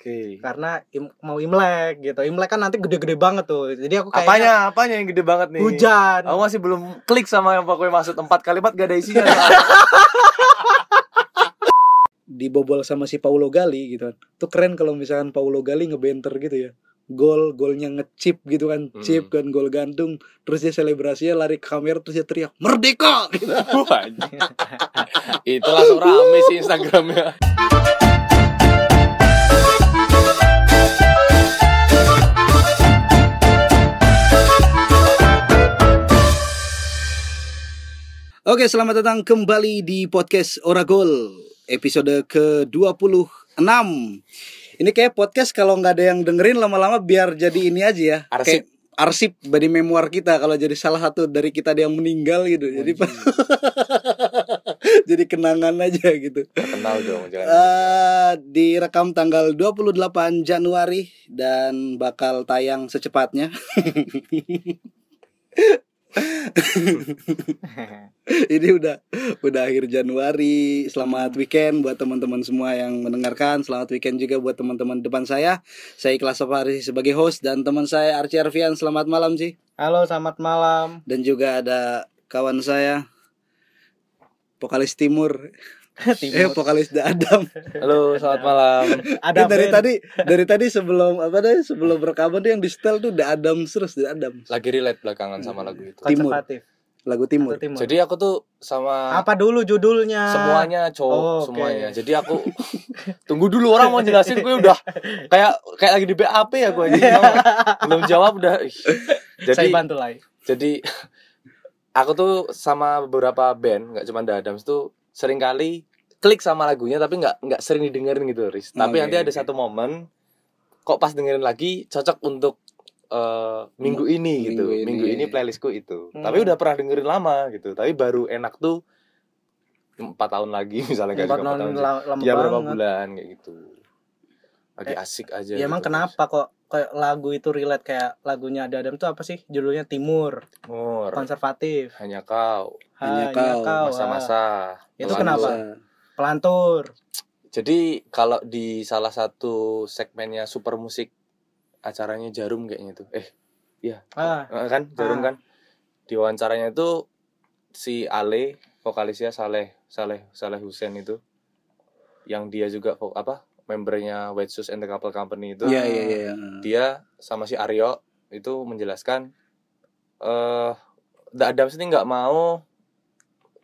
Oke. karena im- mau imlek gitu imlek kan nanti gede-gede banget tuh jadi aku kayaknya Apanya? Apanya yang gede banget nih? hujan Aku masih belum klik sama yang pokoknya maksud empat kalimat gak ada isinya. dibobol sama si Paulo Gali gitu kan. Tuh keren kalau misalkan Paulo Gali ngebenter gitu ya. Gol, golnya ngechip gitu kan, Hmm. chip kan gol gantung. Terus dia selebrasinya lari ke kamera terus dia teriak merdeka gitu. Itu langsung rame sih Instagramnya. Oke, selamat datang kembali di podcast Oragol episode ke-26. Ini kayak podcast kalau nggak ada yang dengerin lama-lama biar jadi ini aja ya. Arsip. Kayak arsip body memoir kita kalau jadi salah satu dari kita ada yang meninggal gitu. Jadi jadi kenangan aja gitu. Kenal dong, jangan. Eh, direkam tanggal 28 Januari dan bakal tayang secepatnya. Ini udah udah akhir Januari. Selamat weekend buat teman-teman semua yang mendengarkan. Selamat weekend juga buat teman-teman depan saya. Saya Ikhlas Safari sebagai host dan teman saya Archie Arfian. Selamat malam sih. halo selamat malam Dan juga ada kawan saya vokalis Timur. Eh Timur. vokalis The Adam. Halo, selamat malam. ada Ini dari band. tadi dari tadi sebelum apa deh sebelum rekaman tuh yang di setel tuh The Adam terus The Adam Lagi relate belakangan sama lagu itu. Timur. lagu Timur. Timur. Jadi aku tuh sama apa dulu judulnya semuanya cowok Oh, oke. semuanya. Jadi aku tunggu dulu orang mau jelasin gue udah kayak kayak lagi di BAP ya gue aja. Belum jawab udah. Ih. saya Jadi bantu lah jadi aku tuh sama beberapa band nggak cuma The Adams tuh sering kali klik sama lagunya tapi nggak nggak sering didengerin gitu Riz. Tapi Oke, nanti ada oke. satu momen kok pas dengerin lagi cocok untuk eh, minggu ini gitu. Minggu ini. Minggu ini playlistku itu. Hmm. Tapi udah pernah dengerin lama gitu. Tapi baru enak tuh empat tahun lagi misalnya kayak empat empat tahun lama ya berapa banget bulan kayak gitu. Lagi Eh, asik aja. ya emang gitu. kenapa kok kayak lagu itu relate kayak lagunya ada Adam tuh apa sih judulnya Timur Timur, konservatif hanya kau, Hanya Hanya kau, ah. masa-masa. Itu Pelantur. kenapa? Pelantur Jadi kalau di salah satu segmennya super musik acaranya Jarum kayaknya itu. Eh, ah eh, kan Jarum Ah. kan. Di wawancaranya itu si Ale, vokalisnya Saleh, Saleh, Saleh Hussein itu yang dia juga apa? membernya White Shoes and the Couple Company itu. Iya iya iya. Dia sama si Aryo itu menjelaskan eh The Adams ini nggak mau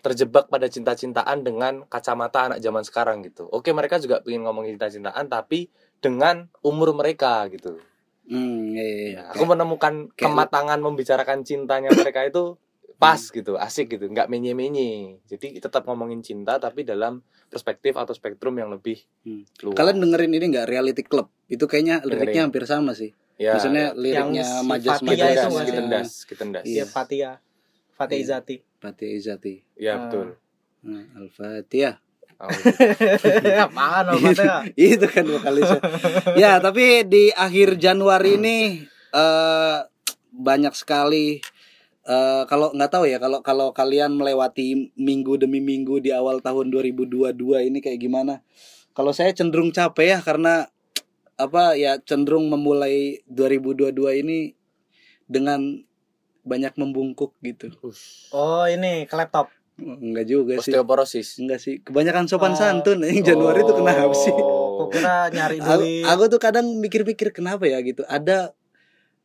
terjebak pada cinta-cintaan dengan kacamata anak zaman sekarang gitu. Oke, mereka juga ingin ngomongin cinta-cintaan tapi dengan umur mereka gitu. Hmm, iya, iya, iya. Aku menemukan kayak- kematangan membicarakan cintanya mereka itu pas gitu, asik gitu, nggak menye-menye. Jadi tetap ngomongin cinta tapi dalam perspektif atau spektrum yang lebih Hmm. luas. Kalian dengerin ini nggak Reality Club? Itu kayaknya liriknya Dengerin. hampir sama sih. ya, Maksudnya ya. liriknya Yang si majas Fatia majas itu Kitendas, kitendas. Iya. dia Fatia Fatia Iya. Izati Fatih Izati. Ya Ah. betul. Nah, Al-Fatihah. Oh, apaan loh Fatia itu kan vokalisnya. ya, tapi di akhir Januari ini eh banyak sekali eh kalau nggak tahu ya kalau kalau kalian melewati minggu demi minggu di awal tahun 2022 ini kayak gimana? Kalau saya cenderung capek ya karena apa ya cenderung memulai 2022 ini dengan banyak membungkuk gitu. Oh ini ke laptop Enggak juga sih. Osteoporosis. Enggak sih. Kebanyakan sopan Oh. santun. Yang Januari itu kenapa sih? aku kira nyari aku, duit aku tuh kadang mikir-mikir kenapa ya gitu ada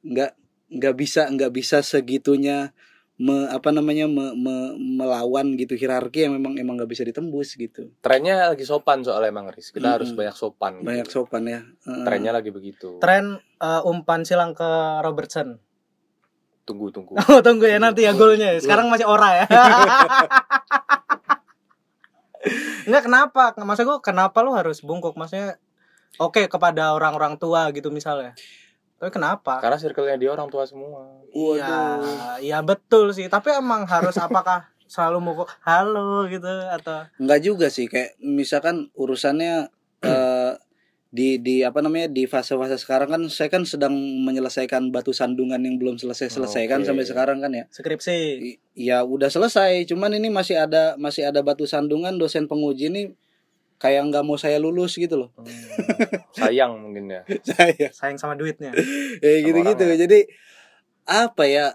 nggak nggak bisa nggak bisa segitunya me, apa namanya me- me- melawan gitu hierarki yang memang emang nggak bisa ditembus gitu Trennya lagi sopan soalnya emang Riz. Kita Mm-mm. harus banyak sopan. gitu. banyak sopan ya Heeh. Trennya lagi begitu. tren eh, umpan silang ke Robertson Tunggu tunggu. oh tunggu ya nanti ya golnya sekarang masih ora ya. Enggak kenapa? Maksud gue kenapa lu harus bungkuk? Maksudnya oke kepada orang-orang tua gitu misalnya. Tapi kenapa? Karena circle-nya dia orang tua semua. Iya, iya betul sih. Tapi emang harus apakah selalu mukul halo gitu atau nggak juga sih. Kayak misalkan urusannya eh, di di apa namanya di fase-fase sekarang kan saya kan sedang menyelesaikan batu sandungan yang belum selesai selesai kan Oke. sampai sekarang kan ya. Skripsi? I- ya udah selesai cuman ini masih ada masih ada batu sandungan dosen penguji ini kayak nggak mau saya lulus gitu loh. Hmm, sayang mungkin ya. Saya. Sayang sama duitnya. Ya gitu gitu orang ya. jadi apa ya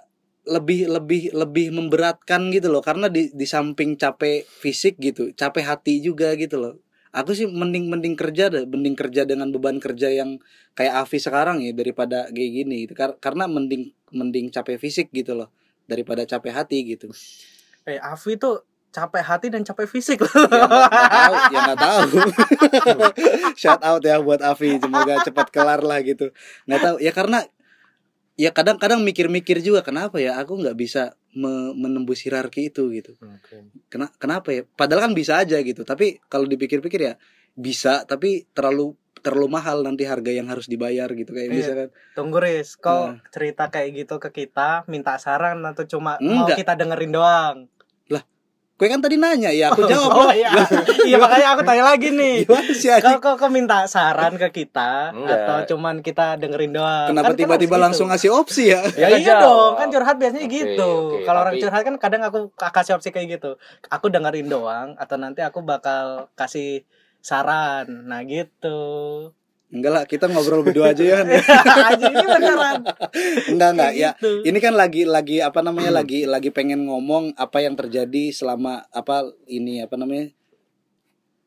lebih lebih lebih memberatkan gitu loh. Karena di di samping capek fisik gitu capek hati juga gitu loh aku sih mending mending kerja deh mending kerja dengan beban kerja yang kayak Avi sekarang ya daripada kayak gini gitu. Kar- karena mending mending capek fisik gitu loh daripada capek hati gitu. Eh Avi tuh capek hati dan capek fisik. Loh ya nggak tahu ya tahu. Shout out ya buat Avi semoga cepat kelar lah gitu. Nggak tahu ya karena ya kadang-kadang mikir-mikir juga kenapa ya aku nggak bisa me- menembus hierarki itu gitu Oke. Kena, kenapa ya padahal kan bisa aja gitu tapi kalau dipikir-pikir ya bisa tapi terlalu terlalu mahal nanti harga yang harus dibayar gitu kayak Iya. misalkan tunggu Riz kok Nah. cerita kayak gitu ke kita minta saran atau cuma mau Enggak. kita dengerin doang gue kan tadi nanya ya aku jawab oh lah. iya iya makanya aku tanya lagi nih gimana sih kok anjing? kok kok minta saran ke kita Enggak. atau cuman kita dengerin doang kenapa Kan- kan tiba-tiba harus langsung gitu. ngasih opsi ya Ya, Ya kan iya jawab. dong, kan curhat biasanya Oke, gitu. oke, Kalau orang tapi- curhat kan kadang aku kasih opsi kayak gitu. Aku dengerin doang atau nanti aku bakal kasih saran. Nah, gitu. Enggak lah kita ngobrol berdua aja ya Aja ini beneran. enggak enggak ya gitu. ini kan lagi lagi apa namanya lagi lagi pengen ngomong apa yang terjadi selama apa ini apa namanya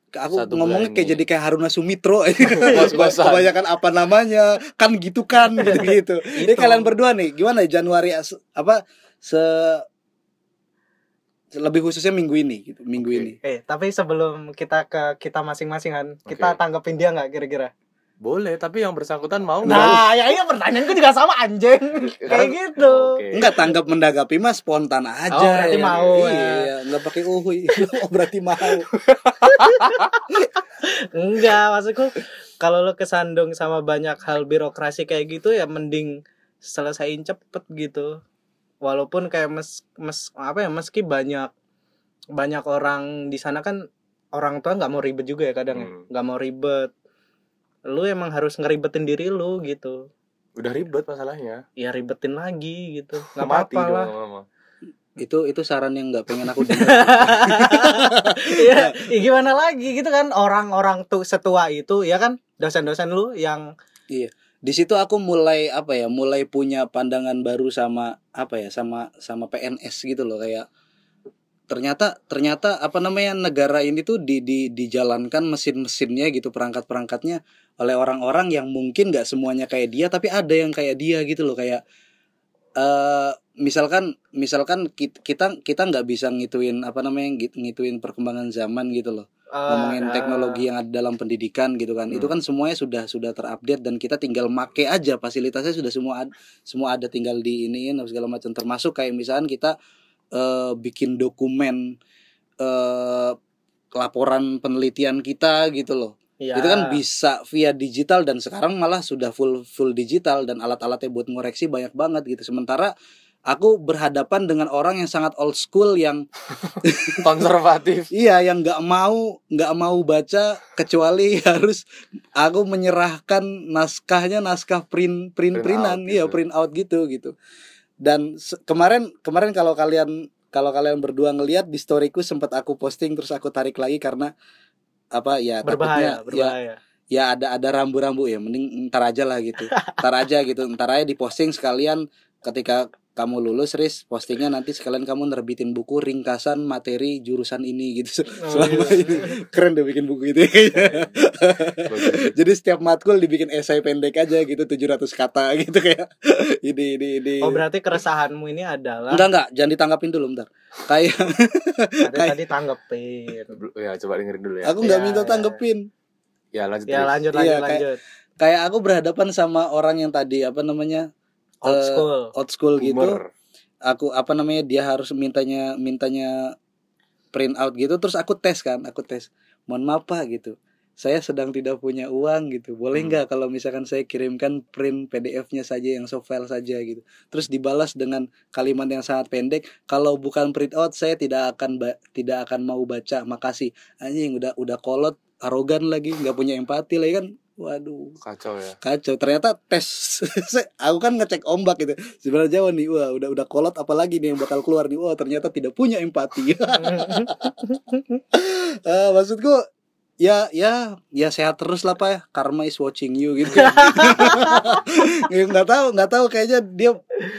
aku Satu ngomongnya kayak ini. jadi kayak Haruna Sumitro kebanyakan apa namanya kan gitu kan gitu gitu jadi kalian berdua nih gimana Januari as- apa se lebih khususnya minggu ini gitu minggu Oke. ini Eh, tapi sebelum kita ke kita masing-masing kan, kita Oke. tanggepin dia nggak kira-kira? Boleh tapi yang bersangkutan mau? Nah, ya iya pertanyaanku juga sama anjing. Kayak gitu. Oke. Enggak tanggap mendagapi mah spontan aja. Oh, berarti ya. mau, ya. Iya, enggak pakai uhui. oh, berarti mau. Enggak, maksudku kalau lo kesandung sama banyak hal birokrasi kayak gitu ya mending selesaiin cepet gitu. Walaupun kayak mes, mes apa ya meski banyak banyak orang di sana kan orang tua nggak mau ribet juga ya kadang ya. Hmm. nggak mau ribet. Lu emang harus ngeribetin diri lu gitu. udah ribet masalahnya Ya ribetin lagi gitu. Nggak mati apa-apa lah. Itu itu saran yang enggak pengen aku dengar. Iya, ya gimana lagi gitu kan orang-orang tuh setua itu ya kan dosen-dosen lu yang Di situ aku mulai apa ya? Mulai punya pandangan baru sama apa ya? Sama sama PNS gitu loh kayak ternyata ternyata apa namanya negara ini tuh di, di dijalankan mesin-mesinnya gitu perangkat-perangkatnya oleh orang-orang yang mungkin nggak semuanya kayak dia tapi ada yang kayak dia gitu loh kayak eh misalkan misalkan kit- kita kita nggak bisa ngituin apa namanya ngit- ngituin perkembangan zaman gitu loh. Ngomongin eh, teknologi yang ada dalam pendidikan gitu kan. Itu Hmm. kan semuanya sudah sudah terupdate dan kita tinggal make aja fasilitasnya sudah semua ad- semua ada tinggal di ini segala macam. Termasuk kayak misalkan kita eh, bikin dokumen eh laporan penelitian kita gitu loh ya. itu kan bisa via digital dan sekarang malah sudah full full digital dan alat-alatnya buat ngoreksi banyak banget gitu sementara aku berhadapan dengan orang yang sangat old school yang konservatif iya yang nggak mau nggak mau baca kecuali harus aku menyerahkan naskahnya naskah print print Print printan out iya gitu. print out gitu gitu dan kemarin kemarin kalau kalian kalau kalian berdua ngelihat di storyku sempat aku posting terus aku tarik lagi karena apa ya berbahaya, takutnya ya berbahaya. ya ada ada rambu-rambu ya mending ntar aja lah gitu ntar aja gitu ntar aja diposting sekalian ketika kamu lulus Riz postingnya nanti sekalian kamu nerbitin buku ringkasan materi jurusan ini gitu Oh, selama iya. ini keren deh bikin buku itu jadi setiap matkul dibikin esai pendek aja gitu 700 kata gitu kayak ini ini ini Oh berarti keresahanmu ini adalah enggak enggak jangan ditanggapin dulu bentar kayak tadi, kayak- tadi tanggepin. ya coba dengerin dulu ya aku nggak Ya, minta ya. tanggepin ya lanjut Ya lanjut Iya, lanjut kayak- lanjut. kayak aku berhadapan sama orang yang tadi apa namanya Old eh, school. old school gitu. Aku apa namanya dia harus mintanya mintanya print out gitu. Terus aku tes kan aku tes. Mohon maaf pak gitu. Saya sedang tidak punya uang gitu. Boleh Hmm. nggak kalau misalkan saya kirimkan print PDF-nya saja yang soft file saja gitu. Terus dibalas dengan kalimat yang sangat pendek kalau bukan print out saya tidak akan ba- tidak akan mau baca. Makasih. Anjing udah udah kolot arogan lagi nggak punya empati lagi kan waduh. Kacau ya. Kacau. Ternyata tes. Aku kan ngecek ombak gitu. Sebenarnya Jawa nih wah udah udah kolot apalagi nih yang bakal keluar nih. Wah ternyata tidak punya empati. Ah, maksudku ya ya ya sehat terus lah pak. Ya karma is watching you gitu. Ya, nggak tahu nggak tahu. Kayaknya dia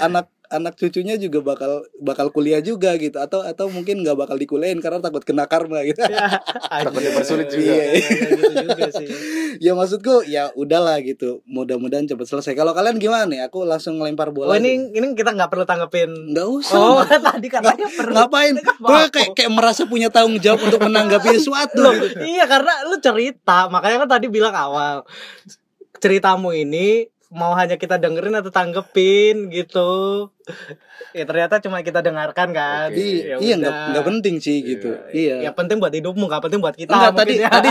anak anak cucunya juga bakal bakal kuliah juga gitu atau atau mungkin nggak bakal dikuliahin karena takut kena karma gitu Takut dipersulit juga. Iya, iya, gitu juga sih. ya maksudku ya udahlah gitu mudah-mudahan cepat selesai kalau kalian gimana nih aku langsung ngelempar bola Oh aja. ini ini kita nggak perlu tanggepin. nggak usah Oh tadi katanya perlu. ngapain gue kayak kayak merasa punya tanggung jawab untuk menanggapi sesuatu Loh, gitu. iya karena lu cerita, makanya kan tadi bilang awal ceritamu ini mau hanya kita dengerin atau tanggepin gitu. Ya ternyata cuma kita dengarkan kan. Oke. iya Ya iya nggak nggak penting sih gitu iya Ya penting buat hidupmu, nggak penting buat kita. Enggak tadi ya. tadi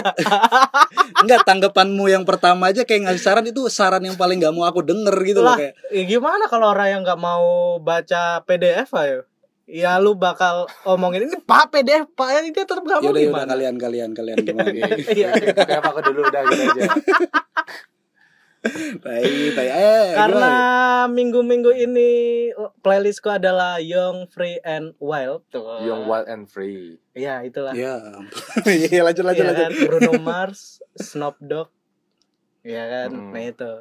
enggak tanggapanmu yang pertama aja kayak ngasih saran itu saran yang paling nggak mau aku denger gitu loh lah, kayak ya gimana kalau orang yang nggak mau baca PDF ayo? Ya lu bakal omongin ini Pak PDF Pak ya dia tetap nggak mau yaudah yaudah gimana? kalian kalian kalian gimana Iya. Kayak apa dulu udah gitu aja. tai tai eh Karena minggu-minggu ini playlistku adalah Young, Free and Wild tuh. Young Wild and Free. Iya, itulah. ya iya lanjut lanjut Iya lanjut kan? Bruno Mars, Snoop Dogg. Iya kan? Hmm. Nah itu.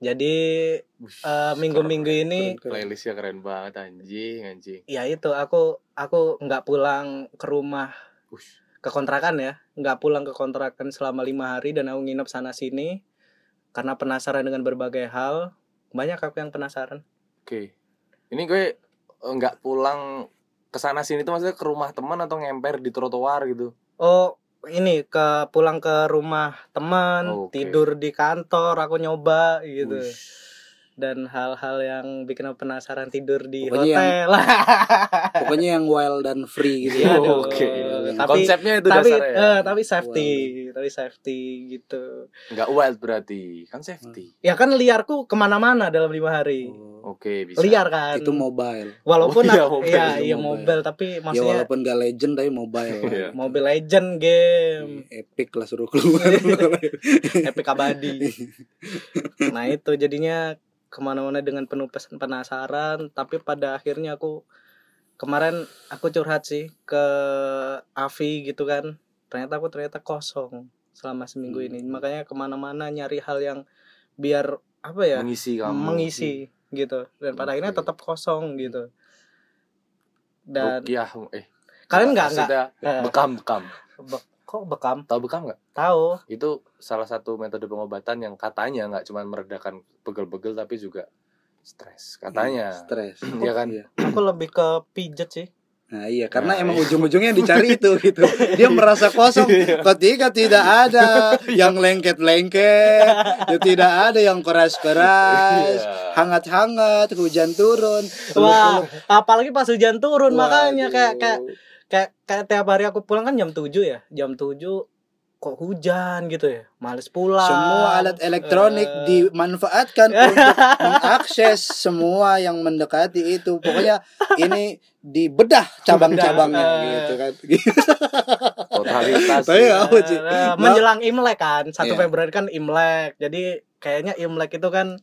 Jadi eh, minggu-minggu ini Playlistnya keren banget anjing anjing. ya itu aku aku nggak pulang ke rumah Ush. ke kontrakan ya nggak pulang ke kontrakan selama lima hari dan aku nginep sana sini karena penasaran dengan berbagai hal banyak aku yang penasaran Oke. Ini gue eh, nggak pulang ke sana sini tuh maksudnya ke rumah teman atau ngemper di trotoar gitu. oh ini ke pulang ke rumah teman Oke. tidur di kantor aku nyoba gitu Ush. Dan hal-hal yang bikin aku penasaran tidur di Pokoknya hotel pokoknya yang wild dan free gitu ya. Oke. Tapi- Konsepnya itu tapi dasarnya. ya? eh, tapi safety tapi safety gitu Nggak wild berarti kan safety. ya kan liarku ke mana-mana dalam lima hari Oh, Oke bisa. liar kan itu mobile walaupun Oh, iya, mobile, itu iya mobile. mobile tapi ya maksudnya walaupun gak legend tapi mobile Iya. Mobile Legend game epic lah suruh keluar epic abadi nah itu jadinya ke mana-mana dengan penuh pesan penasaran tapi pada akhirnya aku kemarin aku curhat sih ke Avi gitu kan ternyata aku ternyata kosong selama seminggu ini Hmm. makanya ke mana-mana nyari hal yang biar apa ya Mengisi kamu. mengisi gitu dan pada akhirnya Oke. tetap kosong gitu dan Rukiah eh kalian nggak nggak maksudnya eh, bekam bekam. Kok bekam Tahu bekam nggak? tahu Itu salah satu metode pengobatan yang katanya nggak cuma meredakan pegel-pegel tapi juga stres katanya. stres Iya kan? Iya. aku lebih ke pijet sih Nah iya karena Nah, emang iya. ujung-ujungnya dicari itu gitu. Dia merasa kosong ketika tidak ada yang lengket-lengket, ya tidak ada yang keras-keras, Iya. hangat-hangat, hujan turun. Wah, apalagi pas hujan turun makanya Waduh. kayak kayak kayak kayak tiap hari aku pulang kan jam 7 ya. Jam 7 kok hujan gitu ya. Males pulang. semua alat elektronik Eh, dimanfaatkan untuk mengakses semua yang mendekati itu. Pokoknya ini dibedah cabang-cabangnya eh. gitu kan. Totalitas. Tapi ya. eh, menjelang Imlek kan. 1 Iya. Februari kan Imlek. Jadi kayaknya Imlek itu kan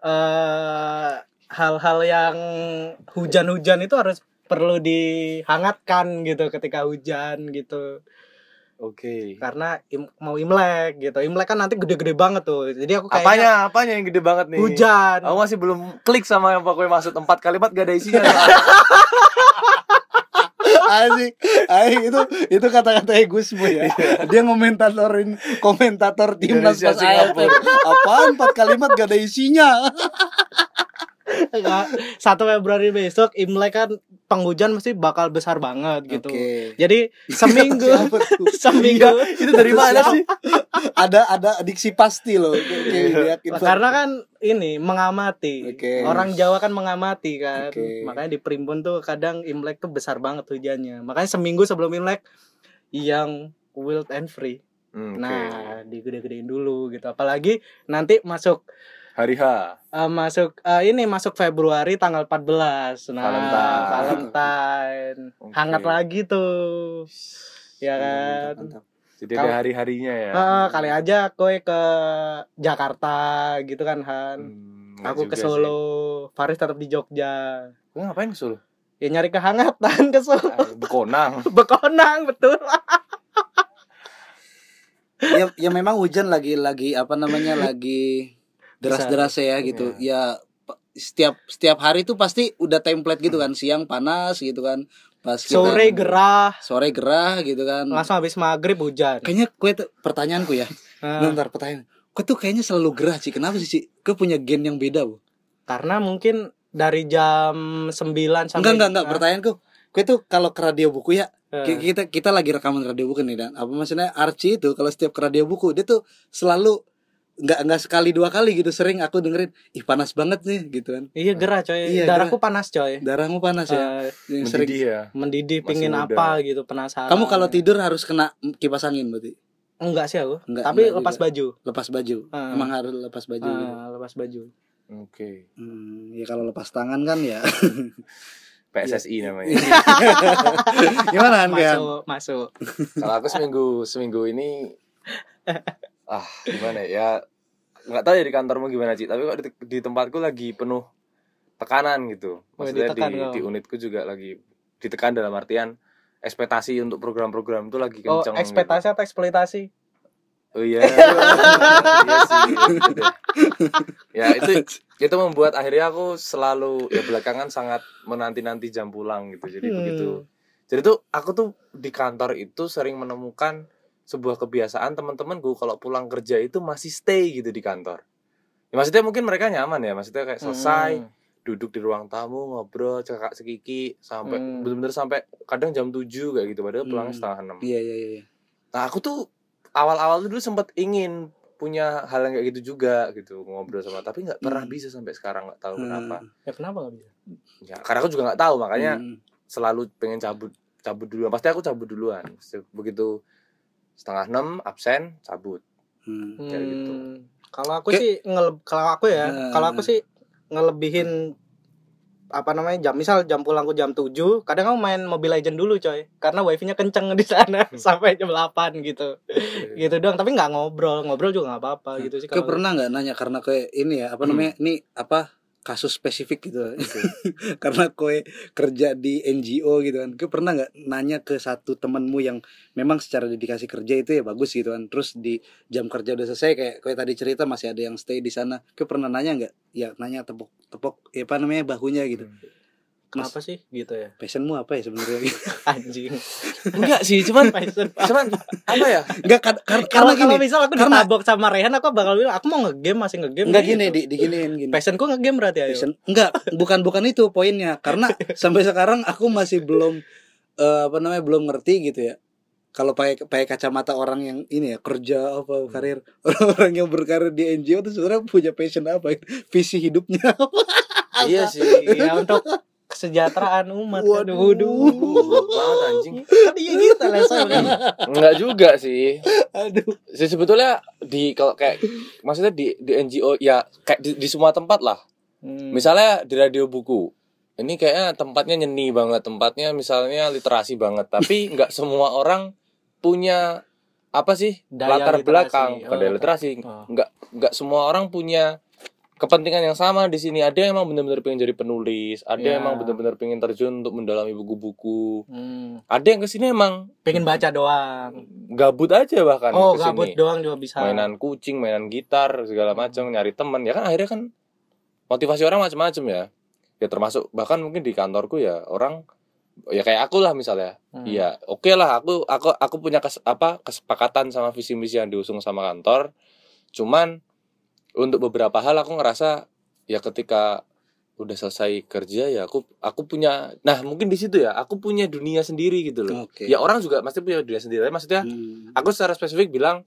eh hal-hal yang hujan-hujan itu harus perlu dihangatkan gitu ketika hujan gitu. Oke. karena im- mau imlek gitu imlek kan nanti gede-gede banget tuh jadi aku kayaknya Apanya? Apanya yang gede banget nih? hujan Aku masih belum klik sama yang pokoknya maksud empat kalimat gak ada isinya. Asik, asik itu itu kata-kata Gusmu ya. Dia ngomentatorin komentator timnas pas. Singapura. Apaan empat kalimat gak ada isinya? Nggak, satu Februari besok imlek kan penghujan mesti bakal besar banget gitu Oke. jadi seminggu Siapa tuh? seminggu itu dari mana sih? ada ada diksi pasti loh. Lah, banget. karena kan ini mengamati Oke. orang Jawa kan mengamati kan Oke. makanya di Primbon tuh kadang imlek tuh besar banget hujannya makanya seminggu sebelum imlek yang wild and free Hmm, nah digede-gedein dulu gitu apalagi nanti masuk Hari H. Eh, masuk eh, ini masuk Februari tanggal 14 nah Valentine. Valentine Oke. hangat lagi tuh ya kan Mantap, mantap. Jadi ada hari-harinya ya. Eh, kali aja kowe ke Jakarta gitu kan Han Hmm, aku ke Solo Faris tetap di Jogja sih. Lu ngapain ke Solo? ya nyari kehangatan ke Solo Ah, Bekonang. bekonang betul ya ya memang hujan lagi lagi apa namanya lagi deras-deras ya gitu. Ya pa- setiap setiap hari tuh pasti udah template gitu kan. Siang panas gitu kan. Pas kita- Sore gerah, sore gerah gitu kan. langsung habis maghrib hujan. Kayaknya kue tuh pertanyaanku ya. Nah, Bentar pertanyaan. Kue tuh kayaknya selalu gerah sih. Kenapa sih sih? Kue punya gen yang beda, Bu. karena mungkin dari jam 9 sampai Enggak enggak enggak Ah, pertanyaanku. Kue tuh kalau ke radio buku ya Ki- kita kita lagi rekaman radio buku nih dan apa maksudnya Archie itu kalau setiap ke radio buku dia tuh selalu nggak nggak sekali dua kali gitu sering aku dengerin ih panas banget nih gitu kan Iya gerah coy. Iya, Darahku panas coy. darahmu panas ya Eh, Yang sering Mendidih ya. mendidih Masih pingin muda. apa gitu penasaran. kamu kalau tidur harus kena kipas angin berarti enggak sih aku. Enggak, Tapi enggak lepas juga. baju. lepas baju Ah. emang harus lepas baju gitu. Ah, lepas baju. Oke. Hmm, ya kalau lepas tangan kan ya PSSI namanya. gimana kan kan Masuk, masuk. Kalau aku seminggu seminggu ini ah gimana ya nggak tahu ya di kantormu gimana sih tapi kok di, di tempatku lagi penuh tekanan gitu. Oh, maksudnya ditekan di, di unitku juga lagi ditekan dalam artian ekspektasi untuk program-program itu lagi Oh, kenceng ekspektasi atau eksploitasi? gitu. oh iya. Iya sih gitu. Ya itu itu membuat akhirnya aku selalu ya belakangan sangat menanti-nanti jam pulang gitu. Jadi Hmm. begitu. Jadi tuh aku tuh di kantor itu sering menemukan sebuah kebiasaan teman-temanku kalau pulang kerja itu masih stay gitu di kantor. Ya, maksudnya mungkin mereka nyaman ya, maksudnya kayak selesai Hmm. duduk di ruang tamu ngobrol cekak sekiki sampai Hmm. bener-bener sampai kadang jam 7 kayak gitu padahal pulangnya Hmm. setengah enam. iya iya iya Nah aku tuh awal-awal tuh dulu sempat ingin punya hal yang kayak gitu juga gitu ngobrol sama tapi nggak pernah Hmm. bisa sampai sekarang nggak tahu Hmm. kenapa. Ya kenapa nggak bisa? Ya karena aku juga nggak tahu makanya Hmm. selalu pengen cabut cabut duluan pasti aku cabut duluan begitu setengah enam absen cabut. Hmm. Kayak gitu. Hmm, Kalau aku Kayak- sih ngele kalau aku ya, Nah. kalau aku sih ngelebihin apa namanya jam misal jam pulangku jam 7 kadang aku main Mobile Legend dulu coy. Karena wifi-nya kenceng di sana sampai jam 8 gitu. Gitu doang tapi nggak ngobrol. Ngobrol juga nggak apa-apa gitu sih Kau kalau pernah nggak nanya karena kayak ini ya apa namanya ini apa kasus spesifik gitu karena kowe kerja di NGO gitu kan. Kau pernah nggak nanya ke satu temanmu yang memang secara dedikasi kerja itu ya bagus gitu kan. Terus di jam kerja udah selesai kayak kowe tadi cerita masih ada yang stay di sana. Kau pernah nanya nggak? Ya nanya tepuk tepuk ya apa namanya bahunya gitu kenapa sih gitu ya? Passionmu apa ya sebenarnya? Anjing. Enggak sih cuman Passion. cuman apa ya? Enggak kar- kar- karena kalau gini misal aku karena- ditabok sama Rehan aku bakal bilang aku mau ngegame masih ngegame. Enggak gitu. gini di diginiin gini. Passionku ngegame berarti ayo. Passion- enggak bukan bukan itu poinnya. Karena sampai sekarang aku masih belum eh, apa namanya belum ngerti gitu ya. Kalau pakai pakai kacamata orang yang ini ya kerja apa karir orang-orang yang berkarir di NGO itu sebenarnya punya passion apa visi hidupnya iya sih ya untuk kesejahteraan umat. Waduh. waduh. Banget anjing. Kan iya gitu enggak juga sih. Aduh. Sih sebetulnya di kalau kayak maksudnya di di NGO ya kayak di, di semua tempat lah. Hmm. misalnya di radio buku. Ini kayaknya tempatnya nyeni banget. Tempatnya misalnya literasi banget. Tapi nggak semua orang punya apa sih Daya latar literasi. belakang. Oh, pada literasi. Oh. nggak nggak semua orang punya kepentingan yang sama di sini ada yang emang benar-benar pengen jadi penulis ada Ya. yang emang benar-benar pengen terjun untuk mendalami buku-buku Hmm. ada yang ke sini emang pengen baca doang gabut aja bahkan oh ke sini. gabut doang juga bisa mainan kucing mainan gitar segala macam nyari teman ya kan akhirnya kan motivasi orang macam-macam ya ya termasuk bahkan mungkin di kantorku ya orang ya kayak aku lah misalnya Hmm. Iya, oke lah aku aku aku punya kes, apa kesepakatan sama visi misi yang diusung sama kantor. Cuman untuk beberapa hal aku ngerasa ya ketika udah selesai kerja ya aku aku punya nah mungkin di situ ya aku punya dunia sendiri gitu loh. oke Ya orang juga pasti punya dunia sendiri. Maksudnya Hmm. aku secara spesifik bilang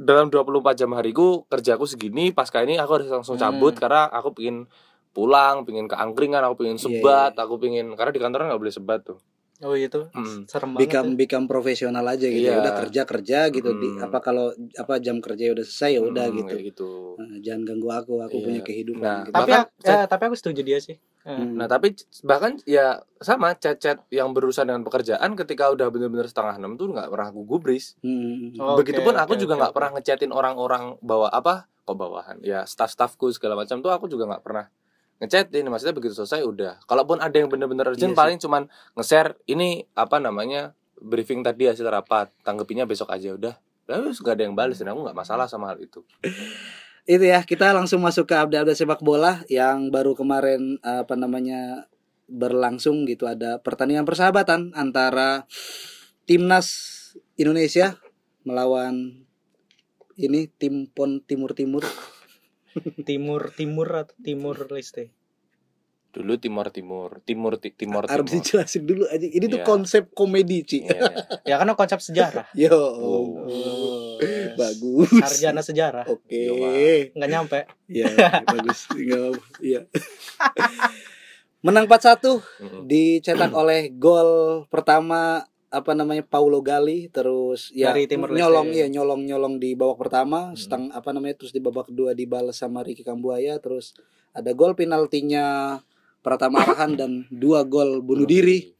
dalam 24 jam hariku kerjaku segini pasca ini aku harus langsung cabut Hmm. karena aku pingin pulang, pingin ke angkringan, aku pingin Iya, sebat, aku pingin karena di kantor nggak boleh sebat tuh. Oh itu Hmm. serem banget become ya. become profesional aja gitu Iya. ya udah kerja kerja gitu di Hmm. apa kalau apa jam kerja udah selesai ya udah Hmm, gitu gitu. Nah, jangan ganggu aku aku Iya. punya kehidupan Nah, gitu. tapi Bahkan ya, tapi aku setuju dia sih Hmm. Nah tapi bahkan ya sama chat-chat yang berurusan dengan pekerjaan ketika udah bener-bener setengah enam tuh nggak pernah aku gubris. Hmm. Oh, Begitupun oke, aku oke, juga nggak oke. pernah ngechatin orang-orang bawa apa kok bawahan ya staff-staffku segala macam tuh aku juga nggak pernah ngechatin maksudnya begitu selesai udah kalaupun ada yang bener-bener urgent Iya sih. paling cuman nge-share ini apa namanya briefing tadi hasil rapat tanggepinnya besok aja udah Lalu gak ada yang balas dan aku nggak masalah sama hal itu. itu ya kita langsung masuk ke update-update sepak bola yang baru kemarin apa namanya berlangsung gitu ada pertandingan persahabatan antara timnas Indonesia melawan ini tim pon timur timur timur timur atau timur leste Dulu Timur Timur, Timur Ti- Timur harus Timur. dijelasin dulu aja ini tuh Iya. konsep komedi Ci Iya, iya. ya karena konsep sejarah yo Oh. bagus sarjana sejarah oke Yo, Pak. nggak nyampe ya bagus Nggak apa-apa. iya menang 4-1 Mm-mm. dicetak oleh gol pertama apa namanya Paulo Gali terus ya Dari Leste. nyolong ya nyolong nyolong di babak pertama setang apa namanya terus di babak kedua dibalas sama Ricky Kambuaya terus ada gol penaltinya Pratama Arhan dan dua gol bunuh diri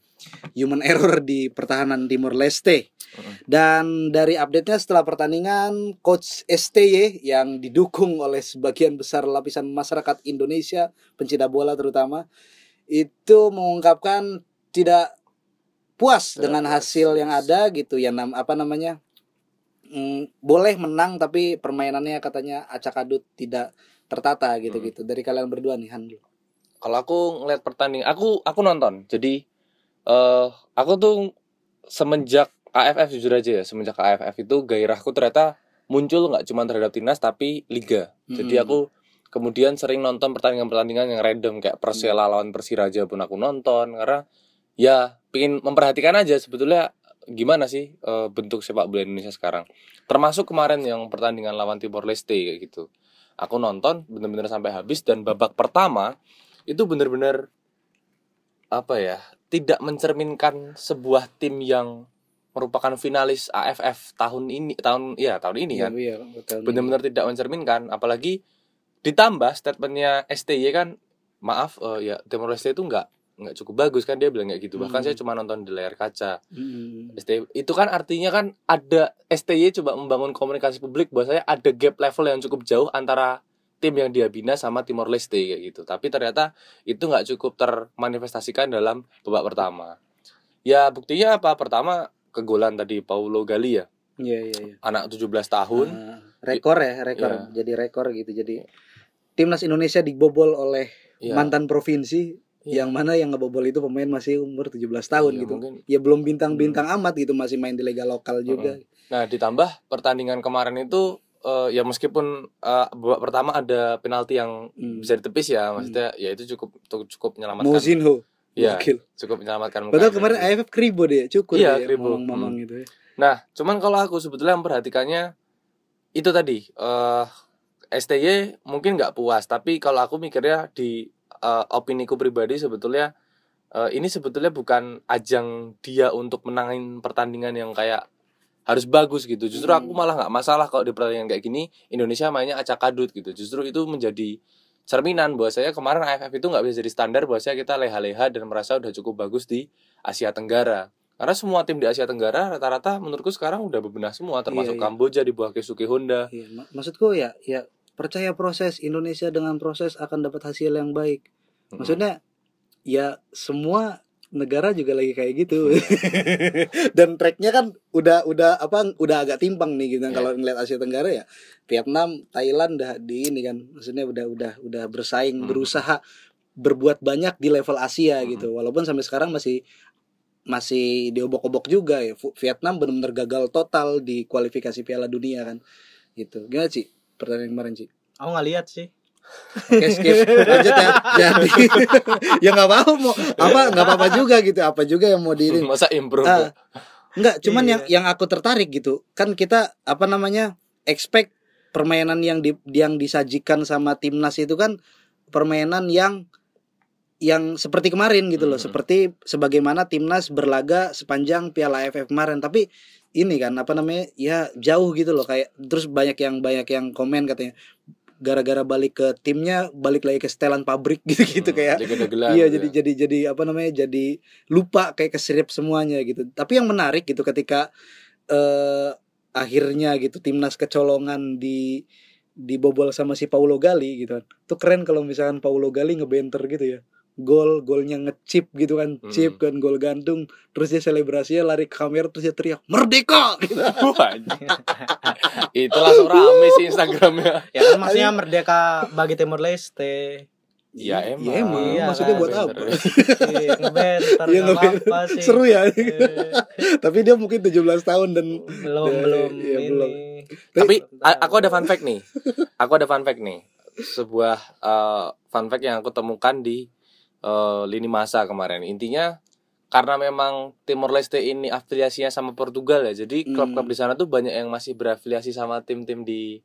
human error di pertahanan Timor Leste Mm-mm. dan dari update-nya setelah pertandingan coach STY yang didukung oleh sebagian besar lapisan masyarakat Indonesia pencinta bola terutama itu mengungkapkan tidak puas Tidak dengan puas. hasil yang ada gitu ya nam apa namanya mm, boleh menang tapi permainannya katanya acak adut tidak tertata gitu gitu dari kalian berdua nih Han Kalau aku ngeliat pertandingan, aku aku nonton. Jadi eh aku tuh semenjak AFF jujur aja ya, semenjak AFF itu gairahku ternyata muncul nggak cuma terhadap timnas tapi liga. Jadi Mm-mm. aku kemudian sering nonton pertandingan-pertandingan yang random kayak Persela lawan Persiraja pun aku nonton karena ya pingin memperhatikan aja sebetulnya gimana sih eh, bentuk sepak bola Indonesia sekarang. Termasuk kemarin yang pertandingan lawan Timor Leste kayak gitu. Aku nonton bener-bener sampai habis dan babak pertama itu bener-bener apa ya tidak mencerminkan sebuah tim yang merupakan finalis AFF tahun ini tahun ya tahun ini kan iya, betul. benar-benar tidak mencerminkan apalagi ditambah statementnya STY kan maaf eh, ya Timor Leste itu nggak nggak cukup bagus kan dia bilang kayak gitu bahkan Hmm. saya cuma nonton di layar kaca Mm-mm. STY itu kan artinya kan ada STY coba membangun komunikasi publik bahwa saya ada gap level yang cukup jauh antara tim yang dia bina sama Timor Leste kayak gitu tapi ternyata itu nggak cukup termanifestasikan dalam babak pertama ya buktinya apa pertama kegolan tadi Paulo Gali ya Iya iya iya. anak 17 tahun Ah, rekor ya, rekor. Iya. Jadi rekor gitu. Jadi timnas Indonesia dibobol oleh ya, mantan provinsi Iya. yang mana yang ngebobol itu pemain masih umur 17 tahun Iya, gitu. mungkin. Ya belum bintang-bintang amat gitu, masih main di liga lokal juga. Nah, ditambah pertandingan kemarin itu eh, ya meskipun eh, babak pertama ada penalti yang Hmm. bisa ditepis ya, maksudnya ya itu cukup cukup, cukup menyelamatkan. Mousinho. Iya, cukup menyelamatkan Padahal Mukanya. kemarin AFF kribo deh, cukur Iya, dia kribo. ngomong-ngomong gitu ya. Nah, cuman kalau aku sebetulnya memperhatikannya itu tadi eh STY mungkin nggak puas, tapi kalau aku mikirnya di eh, opiniku pribadi sebetulnya eh, ini sebetulnya bukan ajang dia untuk menangin pertandingan yang kayak harus bagus gitu. Justru Hmm. aku malah nggak masalah kalau di pertandingan kayak gini Indonesia mainnya acak adut gitu. Justru itu menjadi cerminan bahwa saya kemarin AFF itu nggak bisa jadi standar bahwa saya kita leha-leha dan merasa udah cukup bagus di Asia Tenggara. Karena semua tim di Asia Tenggara rata-rata menurutku sekarang udah bebenah semua termasuk Iya, iya. Kamboja di bawah Keisuke Honda. Iya, mak- maksudku ya, ya percaya proses Indonesia dengan proses akan dapat hasil yang baik. Maksudnya ya semua negara juga lagi kayak gitu. Dan tracknya kan udah udah apa udah agak timpang nih gitu Iya. kalau ngeliat Asia Tenggara ya. Vietnam, Thailand udah di ini kan. Maksudnya udah udah udah bersaing, Hmm. berusaha berbuat banyak di level Asia Hmm. gitu. Walaupun sampai sekarang masih masih diobok-obok juga ya. Vietnam benar-benar gagal total di kualifikasi Piala Dunia kan. Gitu. Gimana sih pertandingan kemarin sih? aku nggak lihat sih Oke skip lanjut ya. Jadi ya nggak apa mau apa nggak apa-apa juga gitu. Apa juga yang mau diirin. Masa improve? Ah, Enggak, cuman Iya. yang yang aku tertarik gitu. Kan kita apa namanya? expect permainan yang di, yang disajikan sama timnas itu kan permainan yang yang seperti kemarin gitu loh, Mhm. seperti sebagaimana timnas berlaga sepanjang Piala AFF kemarin. Tapi ini kan apa namanya? Ya jauh gitu loh kayak terus banyak yang banyak yang komen katanya gara-gara balik ke timnya balik lagi ke setelan pabrik gitu-gitu Hmm, kayak Iya gitu jadi ya. jadi jadi apa namanya jadi lupa kayak keserip semuanya gitu. Tapi yang menarik gitu ketika eh akhirnya gitu timnas kecolongan di dibobol sama si Paulo Gali gitu kan. Itu keren kalau misalkan Paulo Gali ngebenter gitu ya. Gol golnya ngechip gitu kan Hmm. chip kan gol gantung terus dia selebrasinya lari ke kamera terus dia teriak merdeka gitu. Itu langsung rame sih Instagramnya ya kan maksudnya merdeka bagi Timor Leste ya emang ya emang Iya, maksudnya kan. buat apa Iya, Iya, ngeband. apa-apa sih seru ya Eh, tapi dia mungkin 17 tahun dan belum Ya, belum iya, ini belum. Tapi aku ada fun fact nih. Aku ada fun fact nih. Sebuah eh, fun fact yang aku temukan di eh, lini masa kemarin. Intinya karena memang Timor Leste ini afiliasinya sama Portugal ya. Jadi Hmm. klub-klub di sana tuh banyak yang masih berafiliasi sama tim-tim di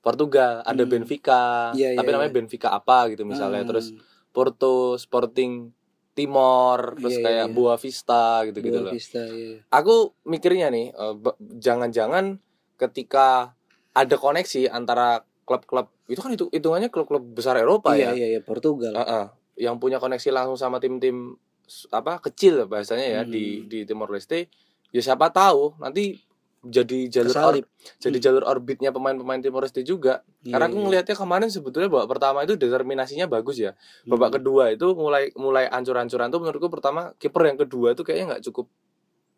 Portugal. Ada Hmm. Benfica, Iya, iya, tapi namanya iya. Benfica apa gitu misalnya. Hmm. Terus Porto, Sporting Timor, terus Iya, iya, kayak iya. Boa Vista gitu-gitu Boa loh Vista, iya. aku mikirnya nih eh, jangan-jangan ketika ada koneksi antara klub-klub itu kan itu hitungannya klub-klub besar Eropa iya ya iya iya Portugal Heeh. Yang punya koneksi langsung sama tim-tim apa kecil bahasanya ya Hmm. di di Timor Leste ya siapa tahu nanti jadi jalur or- jadi Hmm. jalur orbitnya pemain-pemain Timor Leste juga Iya, karena aku iya. ngelihatnya kemarin sebetulnya babak pertama itu determinasinya bagus ya Hmm. babak kedua itu mulai mulai ancur-ancuran tuh menurutku pertama kiper yang kedua tuh kayaknya nggak cukup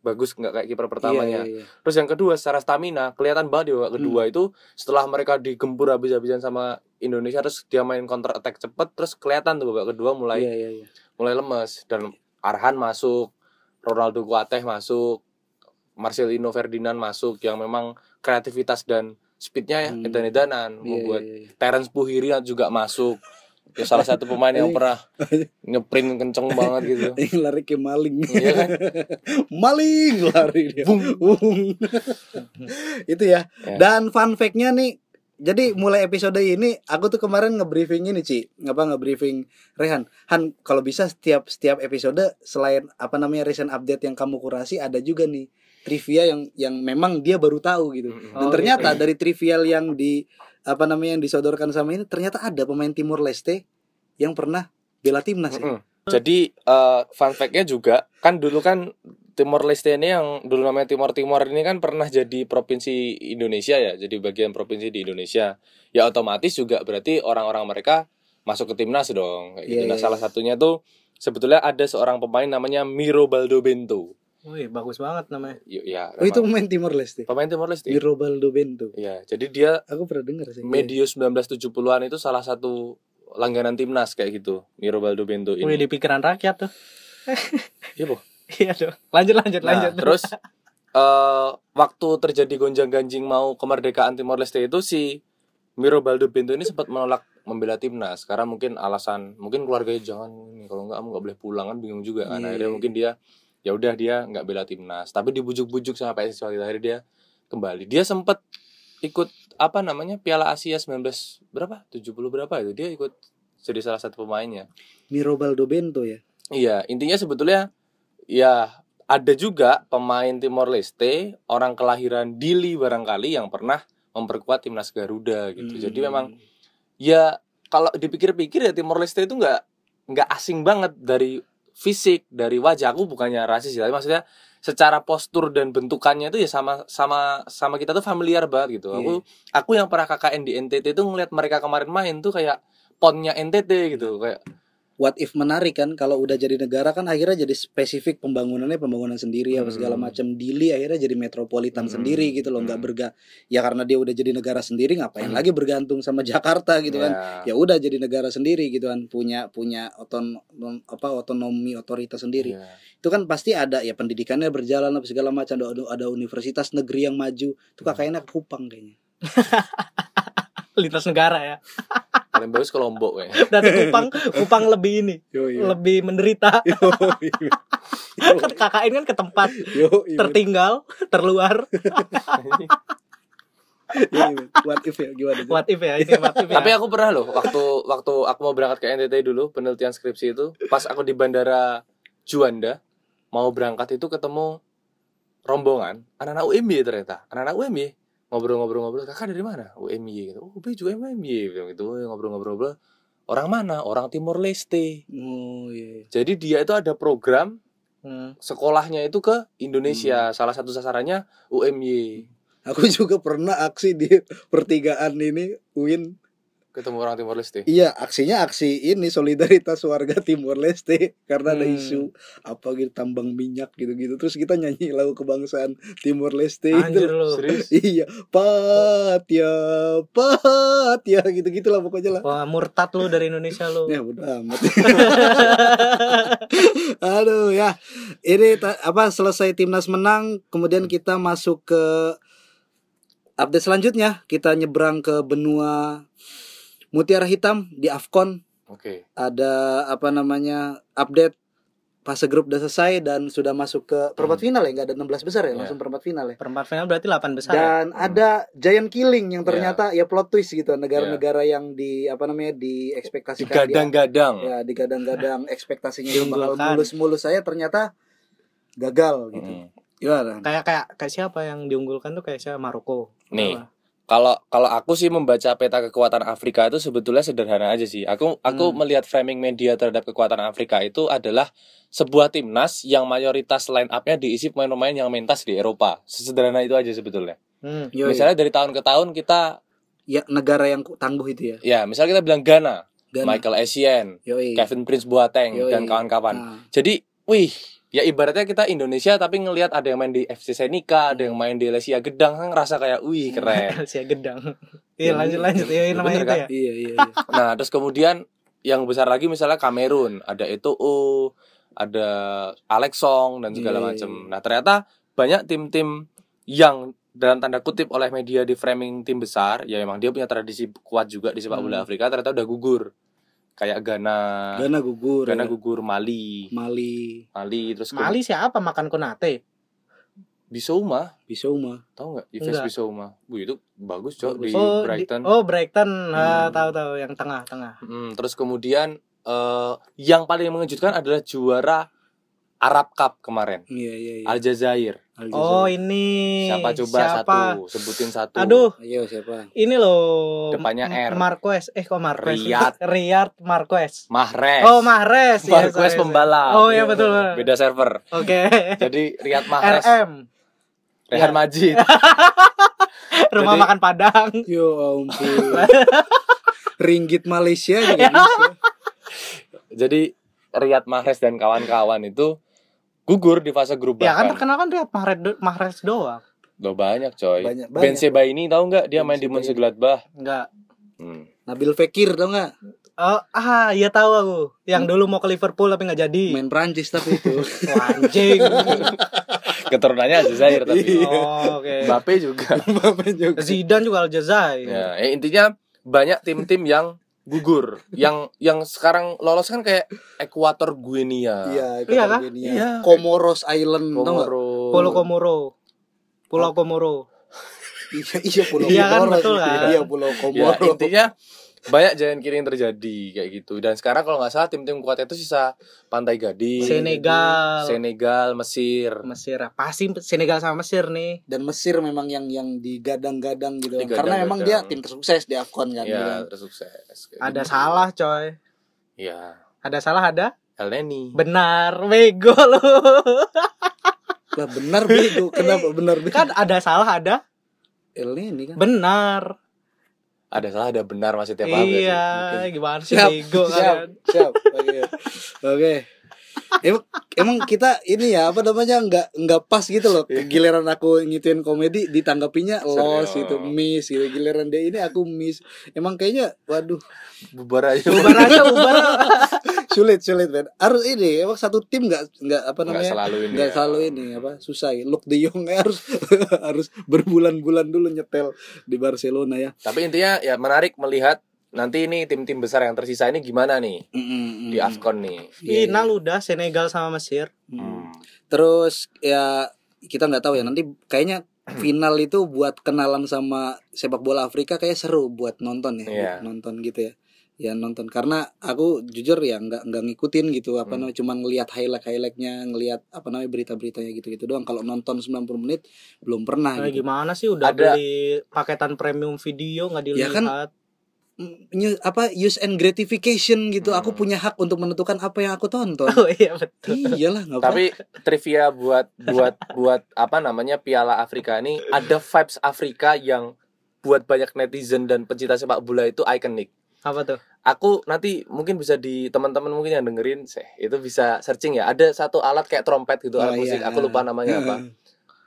bagus nggak kayak kiper pertamanya Iya, iya, iya. terus yang kedua secara stamina kelihatan banget di babak kedua itu setelah mereka digempur habis-habisan sama Indonesia terus dia main counter attack cepet terus kelihatan tuh babak kedua mulai Iya, iya, iya. mulai lemes dan Arhan masuk Ronaldo Kuateh masuk Marcelino Ferdinand masuk yang memang kreativitas dan speednya ya Hmm. edan-edanan Iya, membuat iya, iya. Terence Puhiri juga masuk ya salah satu pemain yang pernah nyeprint kenceng banget gitu Yang lari ke maling. Iya kan? maling lari dia. Bung. itu ya. Ya. Dan fun fact-nya nih jadi mulai episode ini aku tuh kemarin nge-briefing ini Ci Ngapa nge-briefing Rehan Han kalau bisa setiap setiap episode Selain apa namanya recent update yang kamu kurasi Ada juga nih trivia yang yang memang dia baru tahu gitu. Dan Oh, ternyata gitu. dari trivial yang di apa namanya yang disodorkan sama ini ternyata ada pemain Timor Leste yang pernah bela timnas ya. Jadi eh, fun fact-nya juga kan dulu kan Timor Leste ini yang dulu namanya Timor Timor ini kan pernah jadi provinsi Indonesia ya, jadi bagian provinsi di Indonesia. Ya otomatis juga berarti orang-orang mereka masuk ke timnas dong. Kayak gitu. Iya, Nah, iya, salah satunya tuh sebetulnya ada seorang pemain namanya Miro Baldo Bento. Wih, bagus banget namanya. Y- Ya, Oh itu pemain Timor Leste. pemain Timor Leste. Mirobaldo Bento. Iya, jadi dia Aku pernah dengar sih. medio 1970-an itu salah satu langganan timnas kayak gitu. Miro Baldo Bento Wih, ini. di pikiran rakyat tuh. Iya, Bu. Iya dong. Lanjut lanjut Nah, lanjut. terus eh waktu terjadi gonjang-ganjing mau kemerdekaan Timor Leste itu si Miro Baldo Bento ini sempat menolak membela timnas karena mungkin alasan mungkin keluarganya jangan ini kalau nggak kamu nggak boleh pulang kan bingung juga kan Iya, akhirnya iya. mungkin dia ya udah dia nggak bela timnas tapi dibujuk-bujuk sama PSSI waktu itu, akhirnya dia kembali dia sempat ikut apa namanya Piala Asia 19 berapa 70 berapa itu dia ikut jadi salah satu pemainnya Mirobaldo Bento ya. Iya, intinya sebetulnya ya ada juga pemain Timor Leste, orang kelahiran Dili barangkali yang pernah memperkuat timnas Garuda gitu. Hmm. Jadi memang ya kalau dipikir-pikir ya Timor Leste itu nggak nggak asing banget dari fisik, dari wajah. Aku bukannya rasis ya, tapi maksudnya secara postur dan bentukannya itu ya sama sama sama kita tuh familiar banget gitu. Iya. Aku aku yang pernah KKN di NTT itu ngeliat mereka kemarin main tuh kayak ponnya NTT gitu, kayak What if menarik kan kalau udah jadi negara kan akhirnya jadi spesifik pembangunannya pembangunan sendiri apa segala Hmm. macam Dili akhirnya jadi metropolitan Hmm. sendiri gitu loh nggak Hmm. berga ya karena dia udah jadi negara sendiri ngapain Hmm. lagi bergantung sama Jakarta gitu kan ya, ya udah jadi negara sendiri gitu kan punya punya oton apa otonomi otoritas sendiri ya. itu kan pasti ada ya pendidikannya berjalan apa segala macam ada, ada universitas negeri yang maju itu Hmm. kakaknya ke Kupang kayaknya lintas negara ya. paling bagus ke Lombok kayaknya. Dan Kupang Kupang lebih ini, yo yo. lebih menderita. yo kan KKN kan ke tempat yo yo. tertinggal, terluar. what if ya? Gimana What if ya? Ini what if ya. Tapi aku pernah loh waktu waktu aku mau berangkat ke NTT dulu penelitian skripsi itu pas aku di bandara Juanda mau berangkat itu ketemu rombongan anak-anak UMY ternyata. Anak-anak UMY ngobrol-ngobrol-ngobrol kakak dari mana? UMY gitu. Oh B juga UMY gitu. "Oh, ngobrol-ngobrol orang mana? Orang Timor Leste. Oh iya jadi dia itu ada program Hmm. sekolahnya itu ke Indonesia. Salah satu sasarannya UMY Aku juga pernah aksi di pertigaan ini UIN ketemu orang Timor Leste. Iya, aksinya aksi ini solidaritas warga Timor Leste karena ada Hmm. isu apa gitu tambang minyak gitu-gitu. Terus kita nyanyi lagu kebangsaan Timor Leste Anjir itu. lu. Serius? Iya, Patya, Patya gitu-gitu lah pokoknya lah. Wah, murtad lu dari Indonesia lu. Ya udah amat. Aduh ya. Ini apa selesai timnas menang, kemudian kita masuk ke update selanjutnya. Kita nyebrang ke benua Mutiara Hitam di Afcon. Oke. Ada apa namanya? update fase grup udah selesai dan sudah masuk ke perempat final ya, nggak ada 16 besar ya, Iya. langsung perempat final ya. Perempat final berarti 8 besar. ya? Dan ada giant killing yang ternyata ya plot twist gitu negara-negara yang di apa namanya di ekspektasikan dia Digadang-gadang. ya digadang-gadang ekspektasinya yang bakal mulus-mulus saya ternyata gagal gitu. Mm. Gimana? Kayak kayak kayak siapa yang diunggulkan tuh kayak siapa Maroko. Nih. Apa? Kalau kalau aku sih membaca peta kekuatan Afrika itu sebetulnya sederhana aja sih. Aku aku Hmm. melihat framing media terhadap kekuatan Afrika itu adalah sebuah timnas yang mayoritas line up-nya diisi pemain-pemain yang mentas di Eropa. Sesederhana itu aja sebetulnya. Hmm. Yoi. Misalnya dari tahun ke tahun kita ya negara yang tangguh itu ya. ya, misalnya kita bilang Ghana, Ghana. Michael Essien, Yoi. Kevin Prince Boateng Yoi. dan kawan-kawan. Nah, Jadi, wih, ya ibaratnya kita Indonesia tapi ngelihat ada yang main di FC Senika, ada yang main di Lesia Gedang kan ngerasa kayak wih keren. Sia gedang. Iya lanjut lanjut ya namanya itu kan? ya. iya iya iya. Nah, terus kemudian yang besar lagi misalnya Kamerun, ada Eto'o, ada Alex Song dan segala Iya, iya, macam. iya. Nah, ternyata banyak tim-tim yang dalam tanda kutip oleh media di framing tim besar, ya memang dia punya tradisi kuat juga di sepak bola Hmm. Afrika, ternyata udah gugur. Kayak Ghana, Ghana gugur. Ghana ya. gugur, Mali, Mali, Mali terus Mali siapa makan konate? Bisouma, Bisouma. tahu nggak? Yves. Bisouma. Bu itu bagus, Cok, Bagus. di oh, Brighton. Di, oh, Brighton. Ah, Hmm. tahu tahu yang tengah-tengah. Hmm, terus kemudian eh yang paling mengejutkan adalah juara Arab Cup kemarin. Iya iya iya. Aljazair. Oh, ini Siapa coba siapa? satu? Sebutin satu. Aduh, Ayo siapa? ini loh. Depannya R. Marquez. Eh, kok Marquez? Riyad. Riyad Marquez. Mahrez. Oh, Mahrez. Ya, Marquez sorry. pembalap. Oh, iya betul. Beda server. Oke. Jadi Riyad Mahrez, RM. Rehan Ya. Majid. Rumah Jadi- makan Padang. Yo ampun. Ringgit Malaysia. Jadi Riyad Mahrez dan kawan-kawan itu gugur di fase grup Ya kan terkenal kan Riyad Mahrez, do- Mahrez doang. Loh banyak coy. Banyak, banyak. Ben Sebaini tahu nggak dia main di Ben Sebaini. Mönchengladbach. Enggak. Hmm. Nabil Fekir tau nggak? Oh, ah, iya tahu aku. Yang dulu mau ke Liverpool tapi nggak jadi. Main Prancis tapi itu. Wah, anjing. Keturunannya Aljazair tapi. oh, oke. Mbappe juga. Mbappe juga. Zidane juga Aljazair. Ya, eh, intinya banyak tim-tim yang gugur. yang yang sekarang lolos kan kayak Ekuator Guinea. Iya, Iya kah? Guinea. Iya. Comoros Island? Komoro. Pulau Komoro. Pulau Komoro. Iya, iya Pulau Iya kan, betul kan? Iya Pulau Ya, Komoro. intinya banyak giant killing terjadi kayak gitu. Dan sekarang kalau nggak salah tim-tim kuat itu sisa Pantai Gading, Senegal. Senegal, Mesir. Mesir. Pasti Senegal sama Mesir nih. Dan Mesir memang yang yang digadang-gadang gitu. Digadang-gadang. Karena emang dia tim tersukses di Afcon kan. gitu Ya, kan. tersukses. Kayak Ada gitu. salah, coy. Ya, Ada salah ada? El Neni. Benar, bego lu. Lah benar bego. Kenapa benar bego? kan ada salah ada El ini kan. benar. Ada salah ada benar masih tiap hari. iya, gimana sih Siap, bego siap, siap. Oke. Oke. Emang, emang kita ini ya apa namanya nggak nggak pas gitu loh giliran aku ngituin komedi ditanggapinya Serius. gitu miss gitu giliran dia ini aku miss emang kayaknya waduh Bubar aja. Bubar aja, bubar. sulit sulit men harus ini emang satu tim nggak nggak apa Nggak namanya selalu ini. nggak ya. selalu ini apa susah ya. Luke De Jong harus harus berbulan-bulan dulu nyetel di Barcelona ya Tapi intinya ya menarik melihat nanti ini tim-tim besar yang tersisa ini gimana nih Mm-mm, di mm-mm. Afcon nih. Iya, Final udah Senegal sama Mesir. Mm. Terus ya kita nggak tahu ya nanti kayaknya final itu buat kenalan sama sepak bola Afrika kayak seru buat nonton ya, Iya. buat nonton gitu ya. Ya nonton karena aku jujur ya nggak nggak ngikutin gitu apa Hmm. namanya cuma ngelihat highlight highlightnya ngelihat apa namanya berita-beritanya gitu-gitu doang kalau nonton 90 menit belum pernah Nah, gitu. gimana sih udah Ada- beli paketan premium video nggak Ya dilihat? kan, Mm, new- apa use and gratification gitu Hmm. aku punya hak untuk menentukan apa yang aku tonton Oh iya betul. iyalah nggak apa Tapi trivia buat buat buat apa namanya Piala Afrika ini ada vibes Afrika yang buat banyak netizen dan pencinta sepak bola itu ikonik. Apa tuh? Aku nanti mungkin bisa di teman-teman mungkin yang dengerin, seh, itu bisa searching ya. Ada satu alat kayak trompet gitu, Oh, alat musik. iya. Aku lupa namanya apa.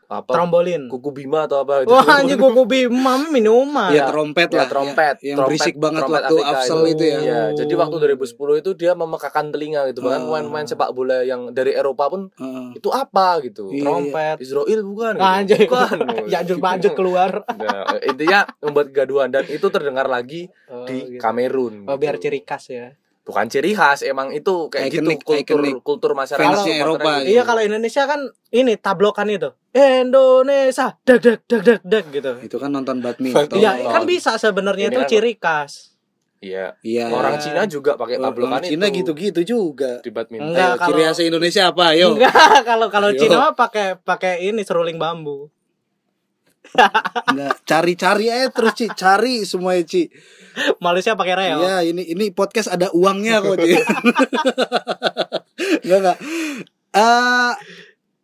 Apa? Trombolin. Kuku Bima atau apa gitu. Wah anjing kuku bima minuman. Ya, trompet Ya, lah. trompet. Yang Trompet- berisik banget trompet waktu Afrika Afsel itu ya. Iya, jadi waktu 2010 itu dia memekakan telinga gitu. Bahkan Oh. pemain-pemain sepak bola yang dari Eropa pun Heeh. itu apa gitu. Iya. Trompet. Israel bukan. gitu. Anjing. Bukan. ya anjur bajut keluar. Nah, intinya membuat kegaduhan dan itu terdengar lagi Oh, di gitu. Kamerun. Oh, biar gitu. ciri khas ya. Bukan ciri khas, emang itu kayak Iconic, gitu kultur iconic. kultur masyarakat Fansnya Eropa, gitu. Iya kalau Indonesia kan ini tablokan itu. Indonesia dag dag dag dag dag gitu. Itu kan nonton badminton. Iya, kan bisa sebenarnya itu kan- ciri khas. Iya. Iya. Orang. Cina juga pakai tablokan Orang Cina itu. gitu-gitu juga. Di badminton. Enggak, Ayo, kalau- ciri khas Indonesia apa? Ayo. Enggak, kalau kalau Yo. Cina mah pakai pakai ini seruling bambu. Enggak, cari-cari aja terus Ci, cari semua Ci. Malaysia pakai reo. Iya, ini ini podcast ada uangnya kok, Ci. Enggak enggak. Eh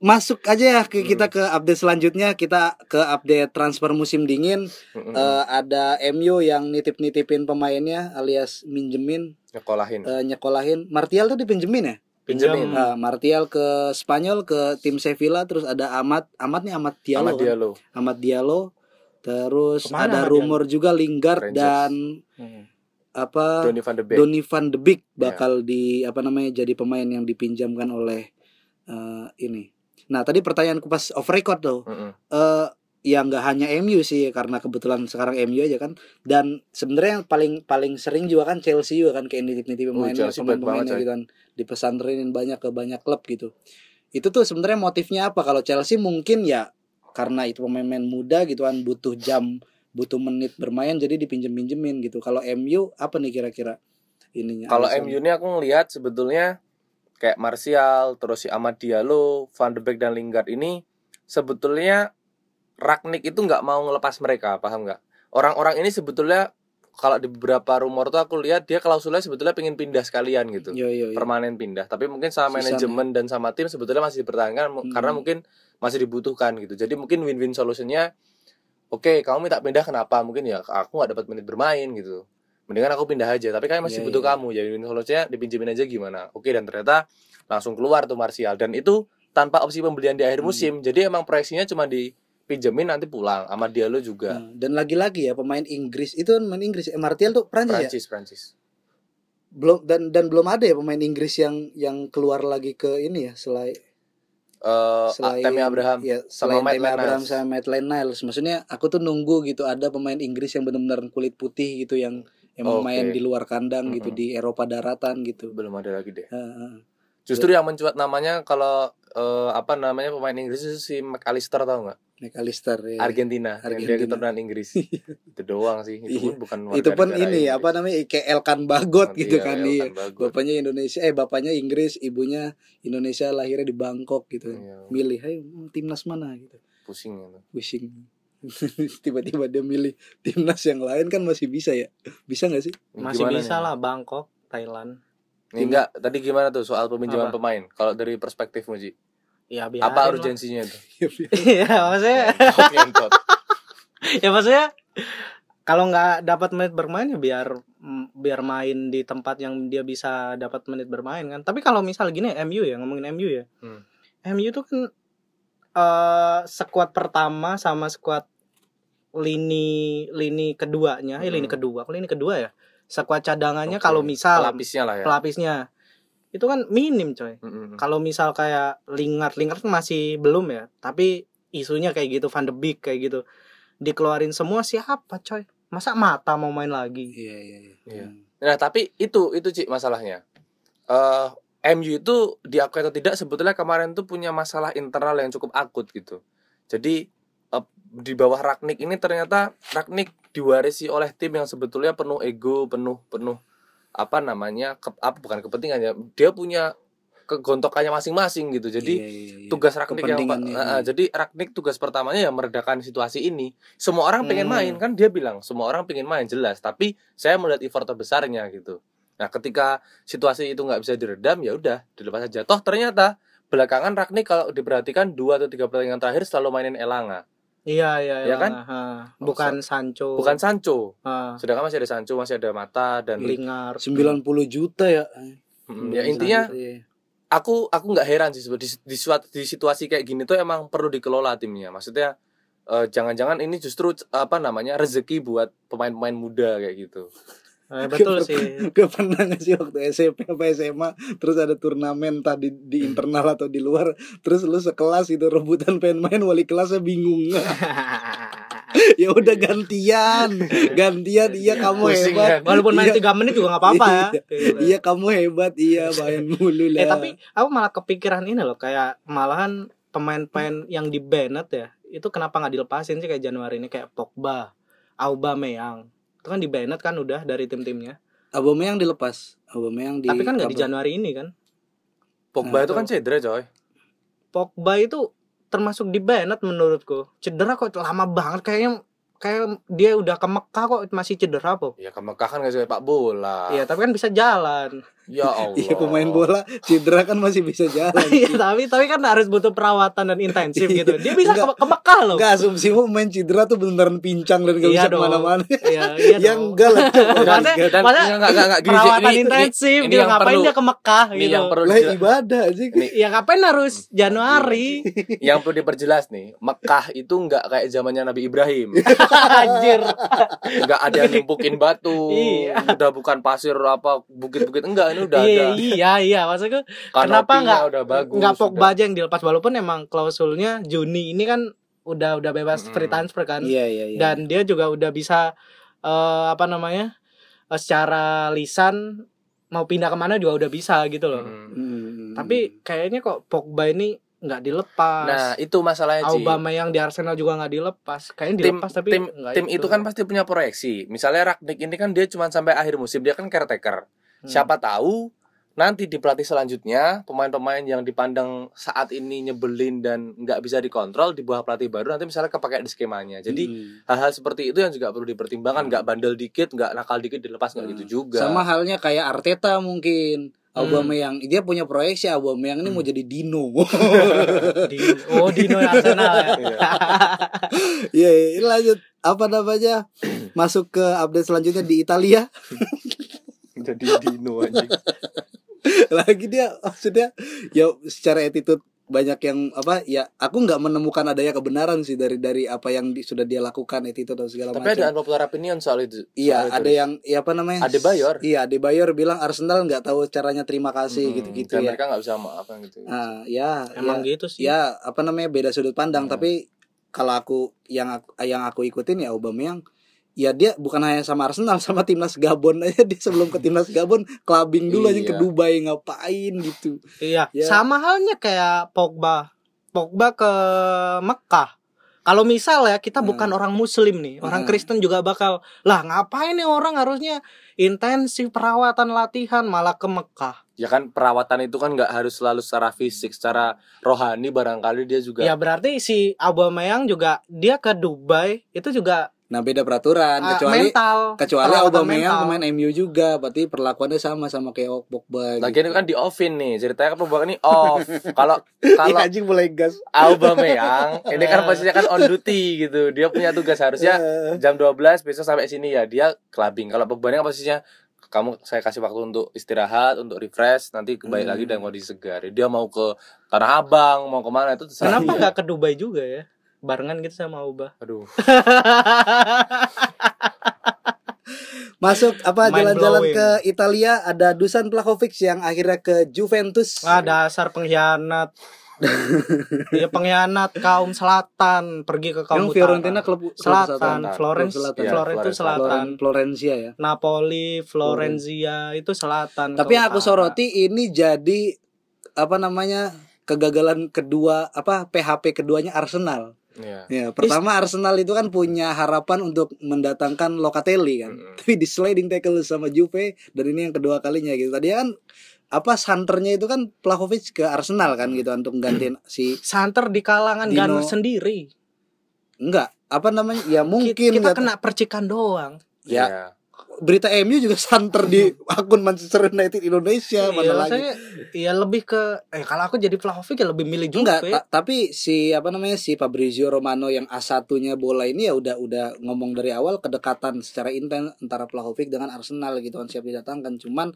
masuk aja ya ke kita ke update selanjutnya kita ke update transfer musim dingin. Eh, ada MU yang nitip-nitipin pemainnya alias minjemin Nyekolahin. eh, nyekolahin Martial tuh dipinjemin ya. Pinjam. Nah, Martial ke Spanyol ke tim Sevilla terus ada Amat Amat nih Amat Diallo Sama kan? dia lo. Ahmad Diallo terus Ke mana ada Ahmad rumor juga Lingard Rangers. dan Hmm. apa Donny van de Beek. Donny van de Beek bakal di apa namanya jadi pemain yang dipinjamkan oleh eh, ini. Nah tadi pertanyaanku pas off record tuh, Mm-mm. eh ya nggak hanya MU sih karena kebetulan sekarang MU aja kan. Dan sebenarnya yang paling paling sering juga kan Chelsea juga kan kayak nitip-nitip Oh, pemainnya pemain-pemainnya gitu kan dipesantrenin banyak ke banyak klub gitu. Itu tuh sebenarnya motifnya apa? Kalau Chelsea mungkin ya karena itu pemain-pemain muda gitu kan butuh jam butuh menit bermain jadi dipinjem-pinjemin gitu. Kalau MU apa nih kira-kira ininya? Kalau? MU ini aku ngelihat sebetulnya kayak Martial, terus si Ahmad Diallo, Van de Beek dan Lingard ini sebetulnya Ragnik itu nggak mau ngelepas mereka, paham nggak? Orang-orang ini sebetulnya kalau di beberapa rumor tuh aku lihat dia klausulnya sebetulnya pengen pindah sekalian gitu. Yo yo yo. Permanen pindah, tapi mungkin sama Sisanya. manajemen dan sama tim sebetulnya masih dipertahankan Hmm. karena mungkin masih dibutuhkan gitu. Jadi mungkin win-win solutionnya Oke, kamu minta pindah kenapa? Mungkin ya aku nggak dapat menit bermain gitu. Mendingan aku pindah aja. Tapi kalian masih Iya, butuh iya. kamu. Jadi win solusinya dipinjemin aja gimana? Oke dan ternyata langsung keluar tuh Martial dan itu tanpa opsi pembelian di akhir Hmm. musim. Jadi emang proyeksinya cuma dipinjemin nanti pulang. Sama Diallo juga. Nah, dan lagi-lagi ya pemain Inggris itu kan pemain Inggris. Eh, Martial tuh Prancis ya? Prancis, Prancis. Belum dan dan belum ada ya pemain Inggris yang yang keluar lagi ke ini ya selain Eh, selain Tammy Abraham. ya, sama selain Matt Abraham Niles. sama Maitland Niles. Maksudnya aku tuh nunggu gitu ada pemain Inggris yang benar-benar kulit putih gitu yang emang Oke. main di luar kandang gitu Mm-mm. di Eropa daratan gitu. Belum ada lagi deh. Heeh. Justru yang mencuat namanya kalau eh, apa namanya pemain Inggris itu si McAllister tau nggak? McAllister ya. Argentina, yang dia Argentina. keturunan Inggris. itu doang sih. Itu Iya. pun bukan warga itu pun ini Inggris. apa namanya kayak Elkan Bagot Nanti gitu ya, kan iya. Bagot. Bapaknya Indonesia eh bapaknya Inggris, ibunya Indonesia lahirnya di Bangkok gitu. Iya, Milih, "Ayo timnas mana?" gitu. pusing gitu. Pusing. Tiba-tiba dia milih timnas yang lain kan masih bisa ya. Bisa nggak sih? Masih Gimana bisa nih? lah Bangkok, Thailand. Nih, enggak, tadi gimana tuh soal peminjaman Apa? pemain? Kalau dari perspektif Muji, Ya biar apa urgensinya itu? Iya, maksudnya Ngentot, ya maksudnya kalau nggak dapat menit bermain ya biar mm, biar main di tempat yang dia bisa dapat menit bermain kan tapi kalau misal gini MU ya ngomongin MU ya Hmm. MU tuh kan eh skuad pertama sama skuad lini lini keduanya eh lini Hmm. kedua lini kedua ya skuad cadangannya Oke. kalau misal pelapisnya lah ya. pelapisnya itu kan minim coy Mm-mm. kalau misal kayak Lingard Lingard kan masih belum ya tapi isunya kayak gitu Van de Beek kayak gitu dikeluarin semua siapa coy masa mata mau main lagi Iya, iya, iya. Iya. Hmm. Nah, tapi itu itu Cik masalahnya. Eh MU itu diakui atau tidak sebetulnya kemarin tuh punya masalah internal yang cukup akut gitu. Jadi eh, di bawah Ragnik ini ternyata Ragnik diwarisi oleh tim yang sebetulnya penuh ego, penuh penuh apa namanya? Ke, apa bukan kepentingan ya. Dia punya kegontokannya masing-masing gitu. Jadi Iya, iya, iya. tugas Ragnik yang Kepentingannya, iya. jadi Ragnik tugas pertamanya ya meredakan situasi ini. Semua orang pengen Hmm. main kan dia bilang semua orang pengen main jelas, tapi saya melihat effort terbesarnya gitu. Nah, ketika situasi itu nggak bisa diredam ya udah dilepas saja. Toh ternyata belakangan Ragnik kalau diperhatikan dua atau tiga pertandingan terakhir selalu mainin Elanga. Iya iya Ya iya. kan? Ha. Bukan Sancho. bukan Sancho Ha. sedangkan masih ada Sancho masih ada Mata dan Lingard. 90 juta ya. Mm, ya intinya Iya. aku aku nggak heran sih di, di, di situasi kayak gini tuh emang perlu dikelola timnya maksudnya eh, jangan-jangan ini justru apa namanya rezeki buat pemain-pemain muda kayak gitu Eh, betul sih. Gue pernah nggak sih waktu SMP apa SMA terus ada turnamen tadi di internal atau di luar terus lu sekelas itu rebutan pengen main wali kelasnya bingung ya udah gantian gantian iya kamu Pusing hebat kan? Walaupun main Iya. 3 menit juga nggak apa-apa ya. iya kamu hebat iya main mulu lah Eh tapi aku malah kepikiran ini loh kayak malahan pemain-pemain yang di Bennett ya itu kenapa nggak dilepasin sih kayak Januari ini kayak Pogba, Aubameyang itu kan di Bennett kan udah dari tim-timnya. Aubameyang dilepas. Aubameyang di tapi kan nggak di apa? Januari ini kan? Pogba Nah, itu kan cedera coy. Pogba itu termasuk di Bennett menurutku. Cedera kok lama banget. Kayaknya kayak dia udah ke Mekah kok masih cedera kok ya ke Mekah kan gak sepak bola. Iya tapi kan bisa jalan ya Allah iya pemain bola cedera kan masih bisa jalan. Iya tapi tapi kan harus butuh perawatan dan intensif gitu. Dia bisa ke, ke Mekah loh. Enggak asumsimu main cedera tuh beneran pincang dan gak Iya bisa dong. ke mana-mana. Iya iya Ya dong. enggak lah. Maksudnya- Maksudnya enggak, enggak, enggak, perawatan ini- ini- intensif ini dia yang ngapain perlu- dia ke Mekah ini gitu? yang perlu lah ibadah ini ya ngapain harus Januari? Yang perlu diperjelas nih Mekah itu enggak kayak zamannya Nabi Ibrahim. Anjir. Enggak ada yang nimpukin batu Iya. udah bukan pasir apa bukit-bukit enggak ini udah iya ada. iya iya. Maksudku kenapa nggak udah bagus nggak Pogba aja yang dilepas? Walaupun emang klausulnya Juni ini kan udah udah bebas Mm-mm. free transfer kan. Iya iya iya. Dan dia juga udah bisa eh, apa namanya eh, secara lisan mau pindah ke mana juga udah bisa gitu loh. Mm. Hmm. tapi kayaknya kok Pogba ini nggak dilepas. Nah itu masalahnya Ci. Aubameyang di Arsenal juga nggak dilepas. Kayaknya tim dilepas tapi tim tim itu. kan pasti punya proyeksi. Misalnya Ragnik ini kan dia cuma sampai akhir musim dia kan caretaker Hmm. siapa tahu nanti di pelatih selanjutnya pemain-pemain yang dipandang saat ini nyebelin dan nggak bisa dikontrol di bawah pelatih baru nanti misalnya kepakai di skemanya jadi Hmm. hal-hal seperti itu yang juga perlu dipertimbangkan nggak bandel dikit nggak nakal dikit dilepas nggak Hmm. gitu juga sama halnya kayak Arteta mungkin Hmm. Aubameyang dia punya proyeksi Aubameyang ini mau jadi Dino di oh Dino Arsenal ya Iya. Iya, iya, ini lanjut apa namanya? Masuk ke update selanjutnya di Italia. jadi Dino anjing Lagi dia maksudnya ya secara attitude banyak yang apa ya aku nggak menemukan adanya kebenaran sih dari dari apa yang di- sudah dia lakukan attitude dan segala tapi macam. ada unpopular opinion soal itu Iya, soal itu. ada yang ya apa namanya? Adebayor. Iya, Adebayor bilang Arsenal nggak tahu caranya terima kasih Hmm, gitu-gitu ya. mereka nggak bisa maafkan gitu Nah, ya, emang ya, gitu sih ya apa namanya beda sudut pandang Hmm. tapi kalau aku yang aku, yang aku ikutin ya Aubameyang ya dia bukan hanya sama Arsenal sama timnas Gabon aja dia sebelum ke timnas Gabon clubbing dulu aja Iya. ke Dubai ngapain gitu Iya, Ya. sama halnya kayak Pogba. Pogba ke Mekah. Kalau misal ya kita Hmm. bukan orang Muslim nih, orang Hmm. Kristen juga bakal lah ngapain nih orang harusnya intensif perawatan latihan malah ke Mekah. ya kan perawatan itu kan nggak harus selalu secara fisik secara rohani barangkali dia juga Ya berarti si Aubameyang juga dia ke Dubai itu juga nah beda peraturan ah, kecuali mental. kecuali Aubameyang pemain MU juga berarti perlakuannya sama sama kayak Pogba Lagian gitu. kan di offin nih ceritanya kan pembukaan ini off kalau Iya, kalau anjing mulai gas Aubameyang ini kan posisinya kan on duty gitu dia punya tugas harusnya Eh, jam 12 besok sampai sini ya dia clubbing kalau Pogba ini kan posisinya kamu saya kasih waktu untuk istirahat untuk refresh nanti kembali Hmm. lagi dan kondisi segar dia mau ke Tanah Abang mau ke mana itu terserah Kenapa dia. nggak ke Dubai juga ya? Barengan gitu sama Aubameyang. aduh masuk apa jalan-jalan ke Italia ada Dusan Vlahovic yang akhirnya ke Juventus Ah dasar pengkhianat. Dia pengkhianat kaum selatan pergi ke kaum Emang utara. Fiorentina klub klub selatan, selatan. Florence, Klub selatan. Iya, Florence itu selatan. Floren- Florencia ya Napoli, Florenzia itu selatan. Tapi yang aku soroti ini jadi apa namanya kegagalan kedua apa PHP keduanya Arsenal. Ya Ya, pertama Arsenal itu kan punya harapan untuk mendatangkan Locatelli kan. Mm-mm. Tapi di sliding tackle sama Juve dan ini yang kedua kalinya gitu. Tadi kan apa santernya itu kan Vlahovic ke Arsenal kan gitu untuk gantiin si Santer di kalangan Dino- Gunner sendiri. enggak apa namanya ya mungkin kita nggak- kena percikan doang. Ya. ya berita MU juga santer di akun Manchester United Indonesia mana Iya, lagi. maksudnya ya lebih ke eh kalau aku jadi Vlahovic ya lebih milih Juve. Enggak, ta- tapi si apa namanya si Fabrizio Romano yang A1-nya bola ini ya udah udah ngomong dari awal kedekatan secara intens antara Vlahovic dengan Arsenal gitu kan siap didatangkan. Cuman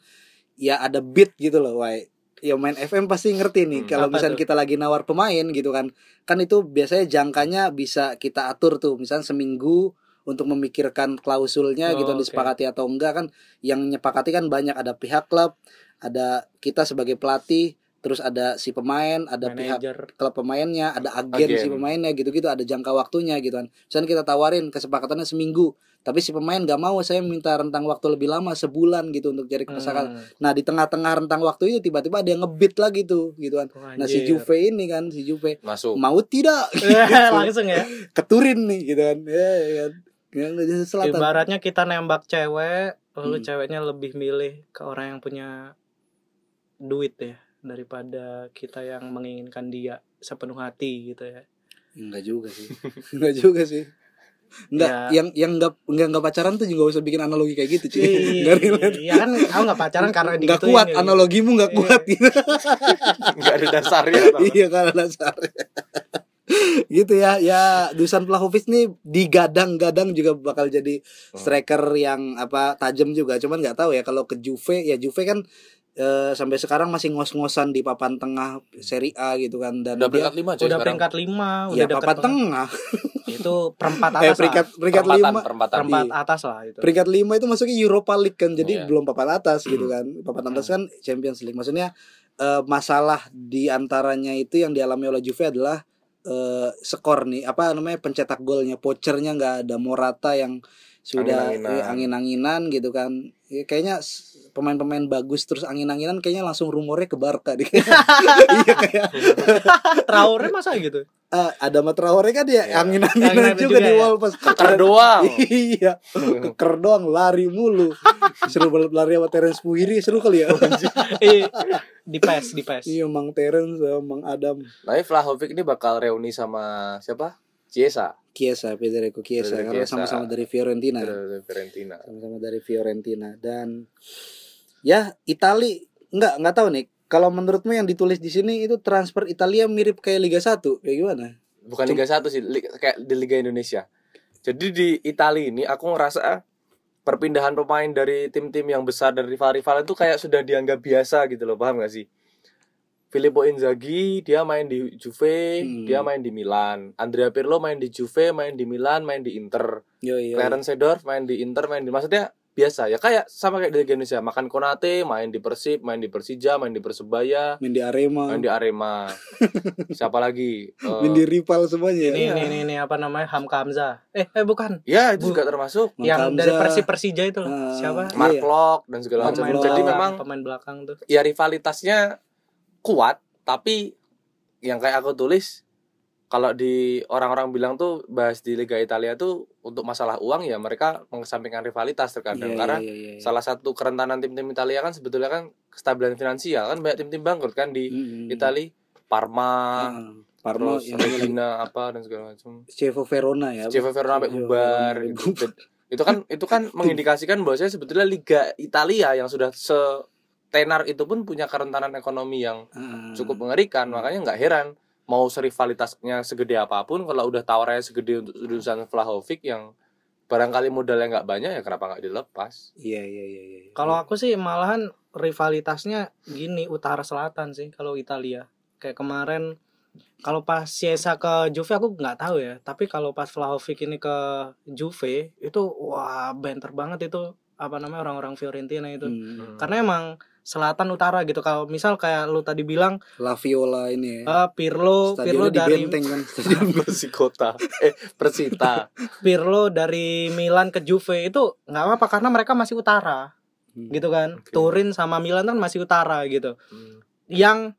ya ada beat gitu loh, why ya main FM pasti ngerti nih Hmm, kalau misalnya kita lagi nawar pemain gitu kan kan itu biasanya jangkanya bisa kita atur tuh misalnya seminggu untuk memikirkan klausulnya Oh, gitu oke. disepakati atau enggak kan yang nyepakati kan banyak ada pihak klub ada kita sebagai pelatih terus ada si pemain ada pihak manajer. klub pemainnya, ada agen, Agen. si pemainnya gitu-gitu, ada jangka waktunya gitu kan. Misalnya kita tawarin kesepakatannya seminggu, tapi si pemain gak mau, saya minta rentang waktu lebih lama sebulan gitu untuk cari kesepakatan. Hmm. Nah di tengah-tengah rentang waktu itu tiba-tiba ada yang ngebit lagi tuh gitu kan. Nah si. Juve ini kan si Juve Masuk. mau tidak langsung ya. keturin nih gitu kan. Ya, ya kan. Yang dari selatan. Ibaratnya kita nembak cewek, lalu Hmm. ceweknya lebih milih ke orang yang punya duit ya daripada kita yang menginginkan dia sepenuh hati gitu ya. Enggak juga sih. Enggak juga sih. Enggak, Ya. yang yang enggak enggak enggak pacaran tuh juga usah bikin analogi kayak gitu, cuy. Enggak relate. Iya kan aku nggak pacaran karena digituin kuat gitu. analogimu nggak Iya. kuat gitu. Enggak ada dasarnya. iya karena dasarnya gitu ya ya Dusan Vlahovic nih digadang-gadang juga bakal jadi striker yang apa tajam juga cuman nggak tahu ya kalau ke Juve ya Juve kan eh, sampai sekarang masih ngos-ngosan di papan tengah Serie A gitu kan dan Udah peringkat 5 coy Udah sekarang. peringkat lima, ya udah dekat papan tengah Itu perempat eh atas peringkat lah. peringkat Perempatan, lima perempatan. Perempat Iya. atas lah itu. peringkat lima itu masuknya Europa League kan jadi Iya. belum papan atas gitu kan papan atas kan Champions League maksudnya eh, masalah di antaranya itu yang dialami oleh Juve adalah eh, skor nih apa namanya pencetak golnya pochernya nggak ada Morata yang sudah Angin-anginan. eh, angin-anginan gitu kan Ya, kayaknya pemain-pemain bagus terus angin-anginan kayaknya langsung rumornya ke Barca deh iya kayak Traore masa gitu? Ah, ada Traore kan dia Iya. angin-anginan Angin-anginan juga, juga di ya? wall pas Keker doang. iya keker doang lari mulu seru banget lari sama Terence Puiri seru kali ya Eh, di PES, di PES. iya Mang Terence sama Mang Adam Nah, Vlahovic ini bakal reuni sama siapa? Chiesa Chiesa Federico Chiesa karena sama-sama dari Fiorentina dari Fiorentina. sama-sama dari Fiorentina dan ya Itali nggak nggak tahu nih kalau menurutmu yang ditulis di sini itu transfer Italia mirip kayak Liga 1 kayak gimana Bukan Liga 1 sih, li- kayak di Liga Indonesia. Jadi di Italia ini aku ngerasa perpindahan pemain dari tim-tim yang besar dari rival-rival itu kayak sudah dianggap biasa gitu loh, paham gak sih? Filippo Inzaghi dia main di Juve, Hmm. dia main di Milan. Andrea Pirlo main di Juve, main di Milan, main di Inter. yo yo Clarence Seedorf main di Inter, main di maksudnya biasa ya kayak sama kayak di Indonesia. Makan Konate, main di Persib, main di Persija, main di Persebaya, main di Arema main di Arema. Siapa lagi? Eh, main di rival semuanya Ini, ya. ini, ini, ini apa namanya Hamka Hamza. Eh, eh bukan. Ya itu Bu- juga termasuk Mang yang Hamzah. dari Persib Persija itu loh. Ah, Siapa? Iya, Mark iya. Locke dan segala macam. Jadi belakang, memang pemain belakang tuh. ya rivalitasnya kuat, tapi yang kayak aku tulis kalau di orang-orang bilang tuh bahas di Liga Italia tuh untuk masalah uang ya mereka mengesampingkan rivalitas terkadang Iya, karena iya, iya, iya. salah satu kerentanan tim-tim Italia kan sebetulnya kan kestabilan finansial kan banyak tim-tim bangkrut kan di Mm-mm. Italia Parma Ah, Parma terus yang Regina apa dan segala macam Chievo Verona ya Chievo Verona sampai bubar gitu. itu kan itu kan mengindikasikan bahwasanya sebetulnya Liga Italia yang sudah setenar itu pun punya kerentanan ekonomi yang Ah. cukup mengerikan makanya nggak heran mau serivalitasnya segede apa pun kalau udah tawarannya segede untuk urusan Vlahovic yang barangkali modalnya nggak banyak ya kenapa nggak dilepas Iya iya iya iya. Kalau aku sih malahan rivalitasnya gini utara selatan sih kalau Italia. Kayak kemarin kalau pas Chiesa ke Juve aku nggak tahu ya, tapi kalau pas Vlahovic ini ke Juve itu wah banter banget itu apa namanya orang-orang Fiorentina itu. Hmm. Karena emang selatan utara gitu. Kalau misal kayak lu tadi bilang La Viola ini ya. eh, Pirlo Pirlo Stadionnya di dari Benteng kan. Stadion Persikota eh Persita Pirlo dari Milan ke Juve itu nggak apa-apa karena mereka masih utara Hmm. gitu kan. Oke. Turin sama Milan kan masih utara gitu. Hmm. yang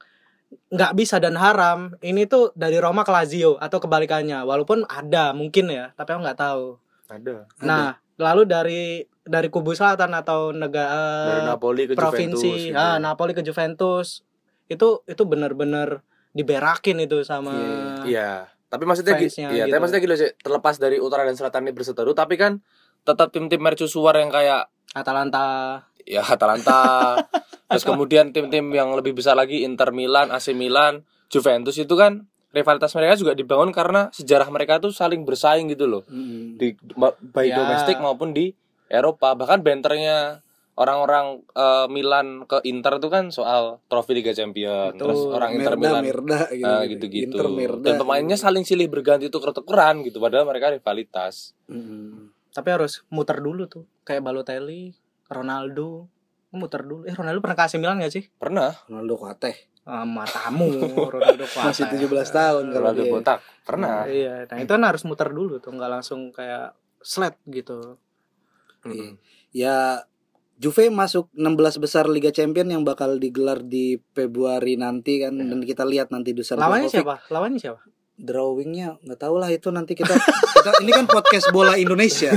nggak bisa dan haram ini tuh dari Roma ke Lazio atau kebalikannya walaupun ada mungkin ya tapi aku nggak tahu ada nah lalu dari dari kubu selatan atau dari negara Napoli ke provinsi Juventus gitu. ah, Napoli ke Juventus itu itu benar-benar diberakin itu sama Iya, Iya, tapi maksudnya gi- fansnya iya, gitu. tapi maksudnya gini sih, terlepas dari utara dan selatan ini berseteru, tapi kan tetap tim-tim mercusuar yang kayak Atalanta ya Atalanta terus kemudian tim-tim yang lebih besar lagi Inter Milan AC Milan Juventus itu kan rivalitas mereka juga dibangun karena sejarah mereka tuh saling bersaing gitu loh. Mm. di baik Ya. domestik maupun di Eropa. Bahkan benternya orang-orang eh, Milan ke Inter itu kan soal trofi Liga Champions. Betul. terus orang Inter Merda, Milan Merda gitu, eh, gitu-gitu. Inter Merda. dan pemainnya saling silih berganti tuker-tukeran gitu padahal mereka rivalitas. Mm. tapi harus muter dulu tuh. Kayak Balotelli Ronaldo. Muter dulu. Eh Ronaldo pernah kasih Milan gak sih? Pernah. Ronaldo Kuateh Ah, matamu Ronaldo masih kuasa. 17 tahun kalau Ronaldo dia. botak pernah iya nah itu kan harus muter dulu tuh nggak langsung kayak sled gitu Mm-mm. Ya Juve masuk 16 besar Liga Champion yang bakal digelar di Februari nanti kan dan kita lihat nanti Dusan lawannya siapa lawannya siapa Drawingnya nggak tahu lah itu nanti kita, kita ini kan podcast bola Indonesia.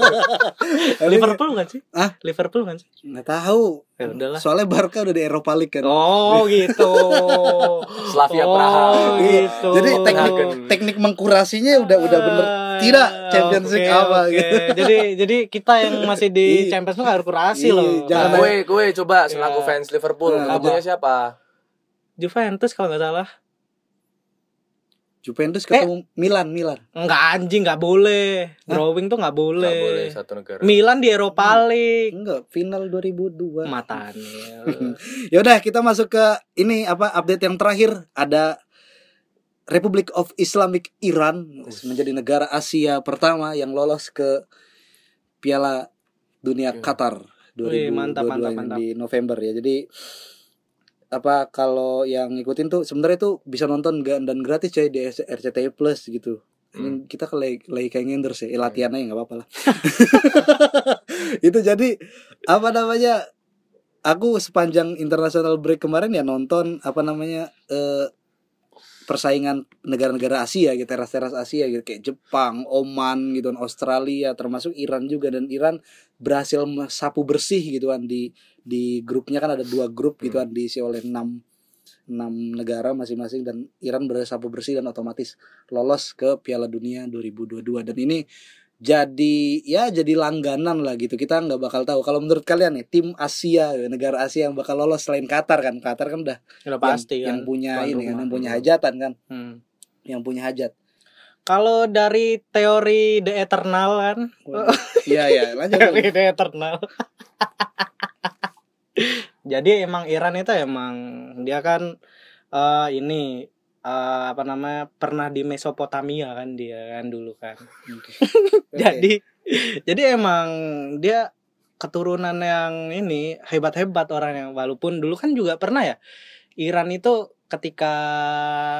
Liverpool kan sih? Hah? Liverpool kan sih? Nggak tahu. Ya udahlah. Soalnya Barca udah di Eropa League kan. Oh gitu. Slavia oh, Praha. gitu. Jadi teknik Copenhagen. teknik mengkurasinya udah udah bener. Tidak Champions League Oke, apa oke. gitu. Jadi jadi kita yang masih di Iya. Champions League harus kurasi Iya, loh. jangan Nah, gue gue coba selaku Ya. fans Liverpool. Nah, ketemunya siapa? Juventus kalau nggak salah Juventus ketemu Milan Milan. Enggak anjing nggak boleh. Drawing tuh nggak boleh. Nggak boleh satu negara. Milan di Eropa League. Enggak final 2002 matanya Ya udah kita masuk ke ini apa update yang terakhir. Ada Republic of Islamic Iran menjadi negara Asia pertama yang lolos ke Piala Dunia Oke. Qatar Wih, 2022 mantap, mantap, yang mantap. di November ya. Jadi apa kalau yang ngikutin tuh sebenarnya tuh bisa nonton dan gratis coy di RCTI Plus gitu. Ini kita lagi, lagi kayak ngenders ya, eh, latihan aja nggak apa-apa lah. itu jadi apa namanya? Aku sepanjang international break kemarin ya nonton apa namanya eh, persaingan negara-negara Asia gitu, teras-teras Asia gitu kayak Jepang, Oman gitu, Australia, termasuk Iran juga dan Iran berhasil sapu bersih gitu kan. Di di grupnya kan ada dua grup gitu kan diisi oleh enam enam negara masing-masing dan Iran berhasil sapu bersih dan otomatis lolos ke Piala Dunia 2022 dan ini jadi ya jadi langganan lah gitu. Kita nggak bakal tahu. Kalau menurut kalian nih tim Asia negara Asia yang bakal lolos selain Qatar kan? Qatar kan udah udah yang- pasti yang, kan punya tuan ini kan yang punya hajatan kan. Hmm. yang punya hajat Kalau dari teori The Eternal kan? Iya iya. Lanjut teori The Eternal. Jadi emang Iran itu emang dia kan eh, ini eh, apa namanya pernah di Mesopotamia kan dia kan dulu kan. Jadi jadi emang dia keturunan yang ini hebat-hebat orang yang walaupun dulu kan juga pernah ya Iran itu ketika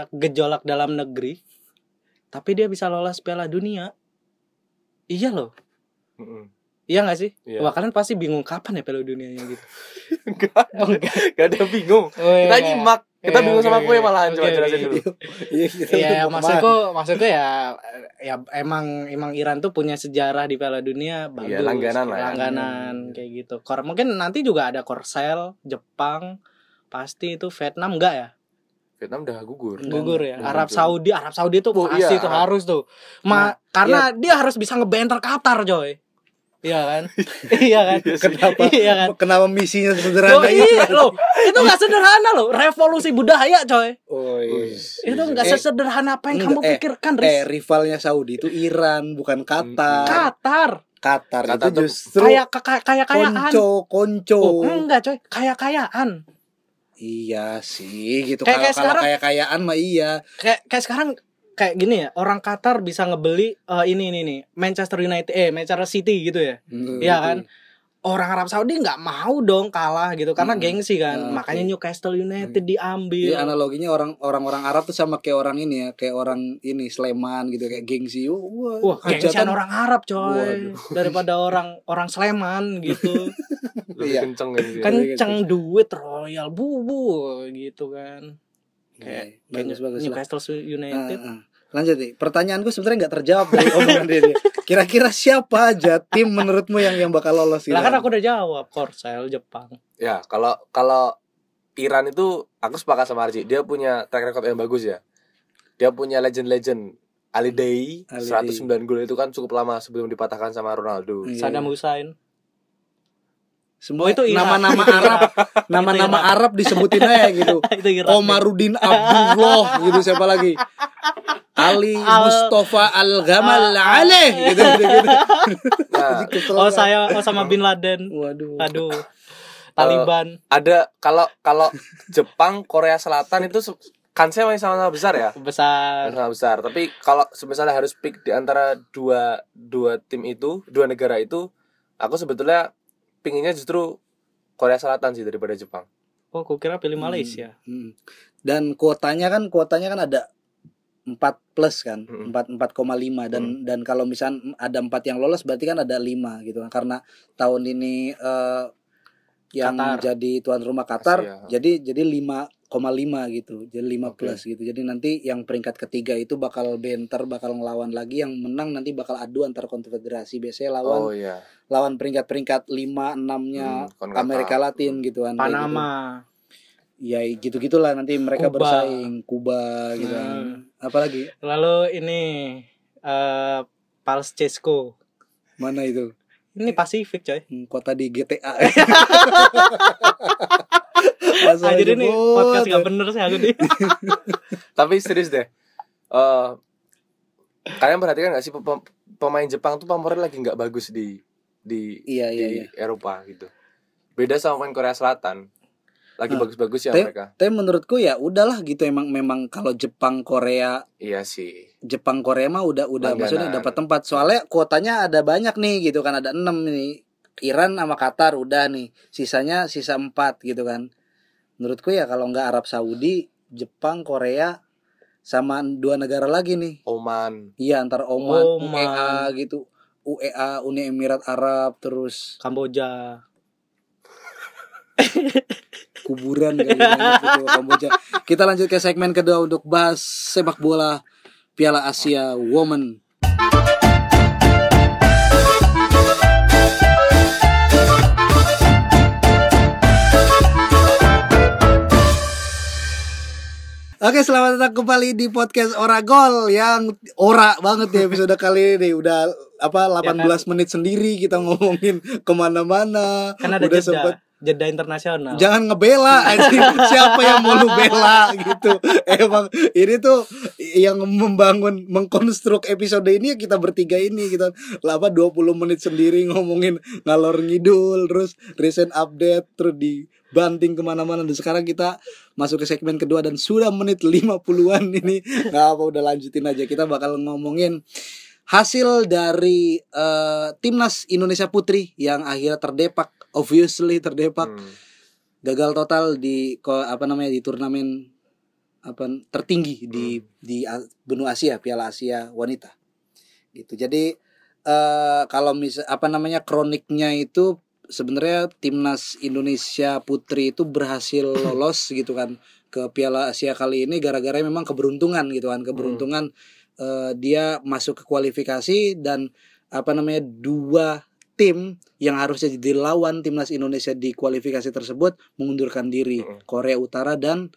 gejolak dalam negeri tapi dia bisa lolos Piala Dunia iya loh Mm-mm. iya gak sih Iya. wah kalian pasti bingung kapan ya Piala Dunianya gitu Enggak, oh, enggak. enggak ada bingung. Oh, iya, Kita iya. nyimak. Kita Iya, bingung oke, sama oke. kue malahan coba jelasin oke. dulu. Iya, Iya, maksudku maksudku ya ya emang emang Iran tuh punya sejarah di Piala Dunia bagus. Iya, langganan lah ya. Langganan kayak gitu. Kor mungkin nanti juga ada Korsel, Jepang, pasti itu Vietnam enggak ya? Vietnam udah gugur. Gugur ya. enggak. Arab Saudi, Arab Saudi itu Oh, pasti iya, itu Arab. harus tuh. Ma, Nah, karena dia harus bisa ngebenter Qatar, coy. Iya kan? iya kan? Kenapa? Iya kan? Kenapa misinya sederhana itu? iya loh. Itu enggak sederhana loh. Revolusi budaya, coy. Oh, iya. Itu enggak Eh, sesederhana apa yang enggak, kamu eh, pikirkan, Eh, Riz. rivalnya Saudi itu Iran, bukan Qatar. Qatar. Qatar Qatar itu tuh justru kayak kayak kayak kayaan konco, konco. oh, enggak coy kayak kayaan Iya sih, gitu. Kayak- Kalau kayak sekarang- kayak kayaan mah iya. kayak kayak sekarang kayak gini ya orang Qatar bisa ngebeli eh, ini ini nih Manchester United eh Manchester City gitu ya Hmm, Iya gitu. kan? Orang Arab Saudi nggak mau dong kalah gitu karena Hmm. gengsi kan Nah, makanya. Newcastle United diambil Iya analoginya orang orang-orang Arab tuh sama kayak orang ini ya, kayak orang ini Sleman gitu kayak gengsi. Wah, Wah, gengsian orang Arab coy Waduh. daripada orang orang Sleman gitu. Lebih Iya. kenceng dia. Kenceng duit royal bubu gitu kan. Oke, Kayak bagus bagus lah. Newcastle United. Ah, ah. Lanjut nih. Pertanyaanku sebenarnya nggak terjawab dari omongan dia. Kira-kira siapa aja tim menurutmu yang yang bakal lolos gitu? Lah kan aku udah jawab Korsel Jepang. Ya, kalau kalau Iran itu aku sepakat sama Arji. Dia punya track record yang bagus ya. Dia punya legend-legend Ali Day Ali 109 gol itu kan cukup lama sebelum dipatahkan sama Ronaldo. Iya. Saddam Hussein. Semua Oh, itu nama-nama Arab, nama-nama. Arab disebutin aja gitu. Omaruddin Abdullah gitu siapa lagi? Ali Al- Mustafa Al Gamal Aleh gitu gitu. gitu. Nah, Oh saya Osama bin Laden. Waduh. Aduh. Taliban. ada kalau kalau Jepang, Korea Selatan itu kansnya masih sama-sama besar ya. besar. Sama besar. Tapi kalau misalnya harus pick di antara dua dua tim itu, dua negara itu, aku sebetulnya pinginnya justru Korea Selatan sih daripada Jepang. Oh, kukira pilih Malaysia. Hmm. Dan kuotanya kan kuotanya kan ada 4 plus kan, Hmm. 4 4,5 dan dan kalau misalnya ada 4 yang lolos berarti kan ada 5 gitu kan. Karena tahun ini eh, yang Qatar. jadi tuan rumah Qatar Asia. jadi jadi 5,5 gitu. Jadi 5 Oke. plus gitu. Jadi nanti yang peringkat ketiga itu bakal benter, bakal ngelawan lagi yang menang nanti bakal adu antar konfederasi. Biasanya lawan Oh iya. lawan peringkat-peringkat 5 6-nya Hmm. Amerika Latin gitu kan. kayak gitu Panama. Ya gitu gitulah nanti mereka Kuba. bersaing Kuba gitu kan Hmm. apalagi Lalu ini eh Pals Cesco. mana itu Ini Pasifik, coy. Hmm, kota di GTA Ah, jadi nih podcast gak bener sih aku nih. Tapi serius deh. eh kalian perhatikan gak sih pem- pem- pemain Jepang tuh pamornya lagi nggak bagus di di iya iya di iya Eropa gitu. Beda sama pemain Korea Selatan. Lagi Nah, bagus-bagus ya Tapi- mereka. tapi menurutku ya udahlah gitu emang memang kalau Jepang Korea Iya sih. Jepang Korea mah udah udah Langganan. maksudnya dapat tempat soalnya kuotanya ada banyak nih gitu kan ada enam nih Iran sama Qatar udah nih sisanya sisa empat gitu kan menurutku ya kalau nggak Arab Saudi Jepang Korea sama dua negara lagi nih Oman. Iya antara Oman, Oman. UEA gitu, UEA Uni Emirat Arab terus Kamboja. kuburan kali banyak gitu Kamboja. Kita lanjut ke segmen kedua untuk bahas sepak bola Piala Asia Women. Oke, selamat datang kembali di podcast Ora Gol yang ora banget ya episode kali ini. Udah apa 18 menit sendiri kita ngomongin ke mana-mana. Kan Udah jeda, sempet jeda internasional. jangan ngebela anjing. siapa yang mau lu bela gitu. Emang ini tuh yang membangun mengkonstruk episode ini ya kita bertiga ini kita lama 20 menit sendiri ngomongin ngalor ngidul terus recent update terus dibanting ke mana-mana. Dan sekarang kita masuk ke segmen kedua dan sudah menit 50-an ini. Nggak apa udah lanjutin aja. Kita bakal ngomongin hasil dari eh, timnas Indonesia Putri yang akhirnya terdepak obviously terdepak. Hmm. gagal total di ko- apa namanya di turnamen apa tertinggi di di A- benua Asia Piala Asia wanita. Gitu. Jadi eh kalau misal apa namanya kroniknya itu sebenarnya timnas Indonesia putri itu berhasil lolos gitu kan ke Piala Asia kali ini gara-gara memang keberuntungan gitu kan keberuntungan eh, dia masuk ke kualifikasi dan apa namanya dua tim yang harusnya jadi lawan timnas Indonesia di kualifikasi tersebut mengundurkan diri Mm. Korea Utara dan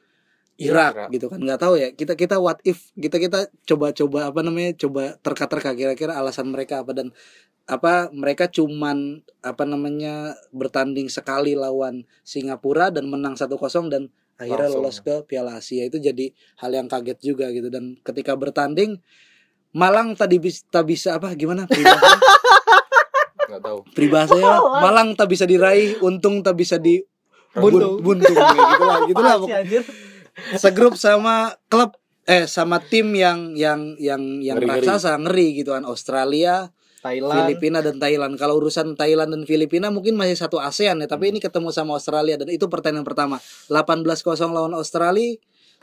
Irak Irak. gitu kan nggak tahu ya kita kita what if kita kita coba-coba apa namanya coba terka-terka kira-kira alasan mereka apa dan apa mereka cuman apa namanya bertanding sekali lawan Singapura dan menang 1-0 dan akhirnya Langsung. lolos ke Piala Asia itu jadi hal yang kaget juga gitu dan ketika bertanding Malang tadi bisa tak bisa apa gimana nggak tahu. peribahasanya Malang tak bisa diraih untung tak bisa di Buntung. buntung kayak gitu lah gitu lah Apaan sih, anjir? segrup sama klub eh sama tim yang yang yang yang Ngeri-ngeri. raksasa ngeri gitu kan Australia, Thailand. Filipina dan Thailand. Kalau urusan Thailand dan Filipina mungkin masih satu ASEAN ya, tapi ini ketemu sama Australia dan itu pertandingan pertama. 18-0 lawan Australia,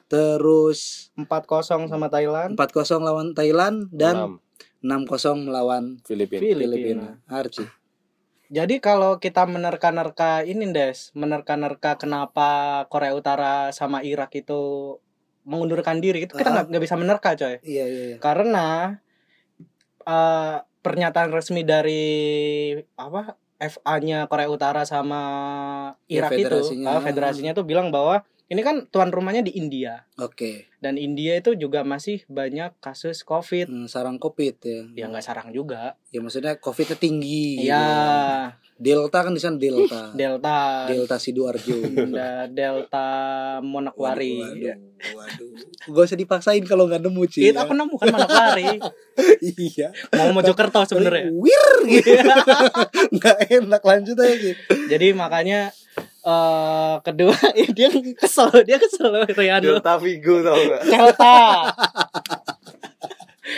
terus 4-0 sama Thailand. 4-0 lawan Thailand dan. 6-0 melawan Filipina. Filipina. Filipina. Archie. Jadi kalau kita menerka-nerka ini Des, menerka-nerka kenapa Korea Utara sama Irak itu mengundurkan diri itu kita Ah. nggak nggak bisa menerka coy. Iya iya iya. Karena eh, pernyataan resmi dari apa FA-nya Korea Utara sama Ya, Irak itu, federasinya. ah, federasinya tuh bilang bahwa ini kan tuan rumahnya di India Oke. dan India itu juga masih banyak kasus COVID. Hmm, sarang Covid ya. Ya nggak sarang juga. Ya maksudnya Covidnya tinggi. Iya, gitu. Delta kan di sana Delta. Delta, Delta Sidoarjo. Delta Monokwari. Waduh, waduh. Gak usah dipaksain kalau nggak nemu Ci. Itu aku nemu kan Manokwari. iya. Mau Mojokerto sebenarnya. Wir gitu. Nggak enak lanjut aja Ci. Jadi makanya eh kedua dia kesel, dia kesel Riano. Delta Vigo tau gak? Delta.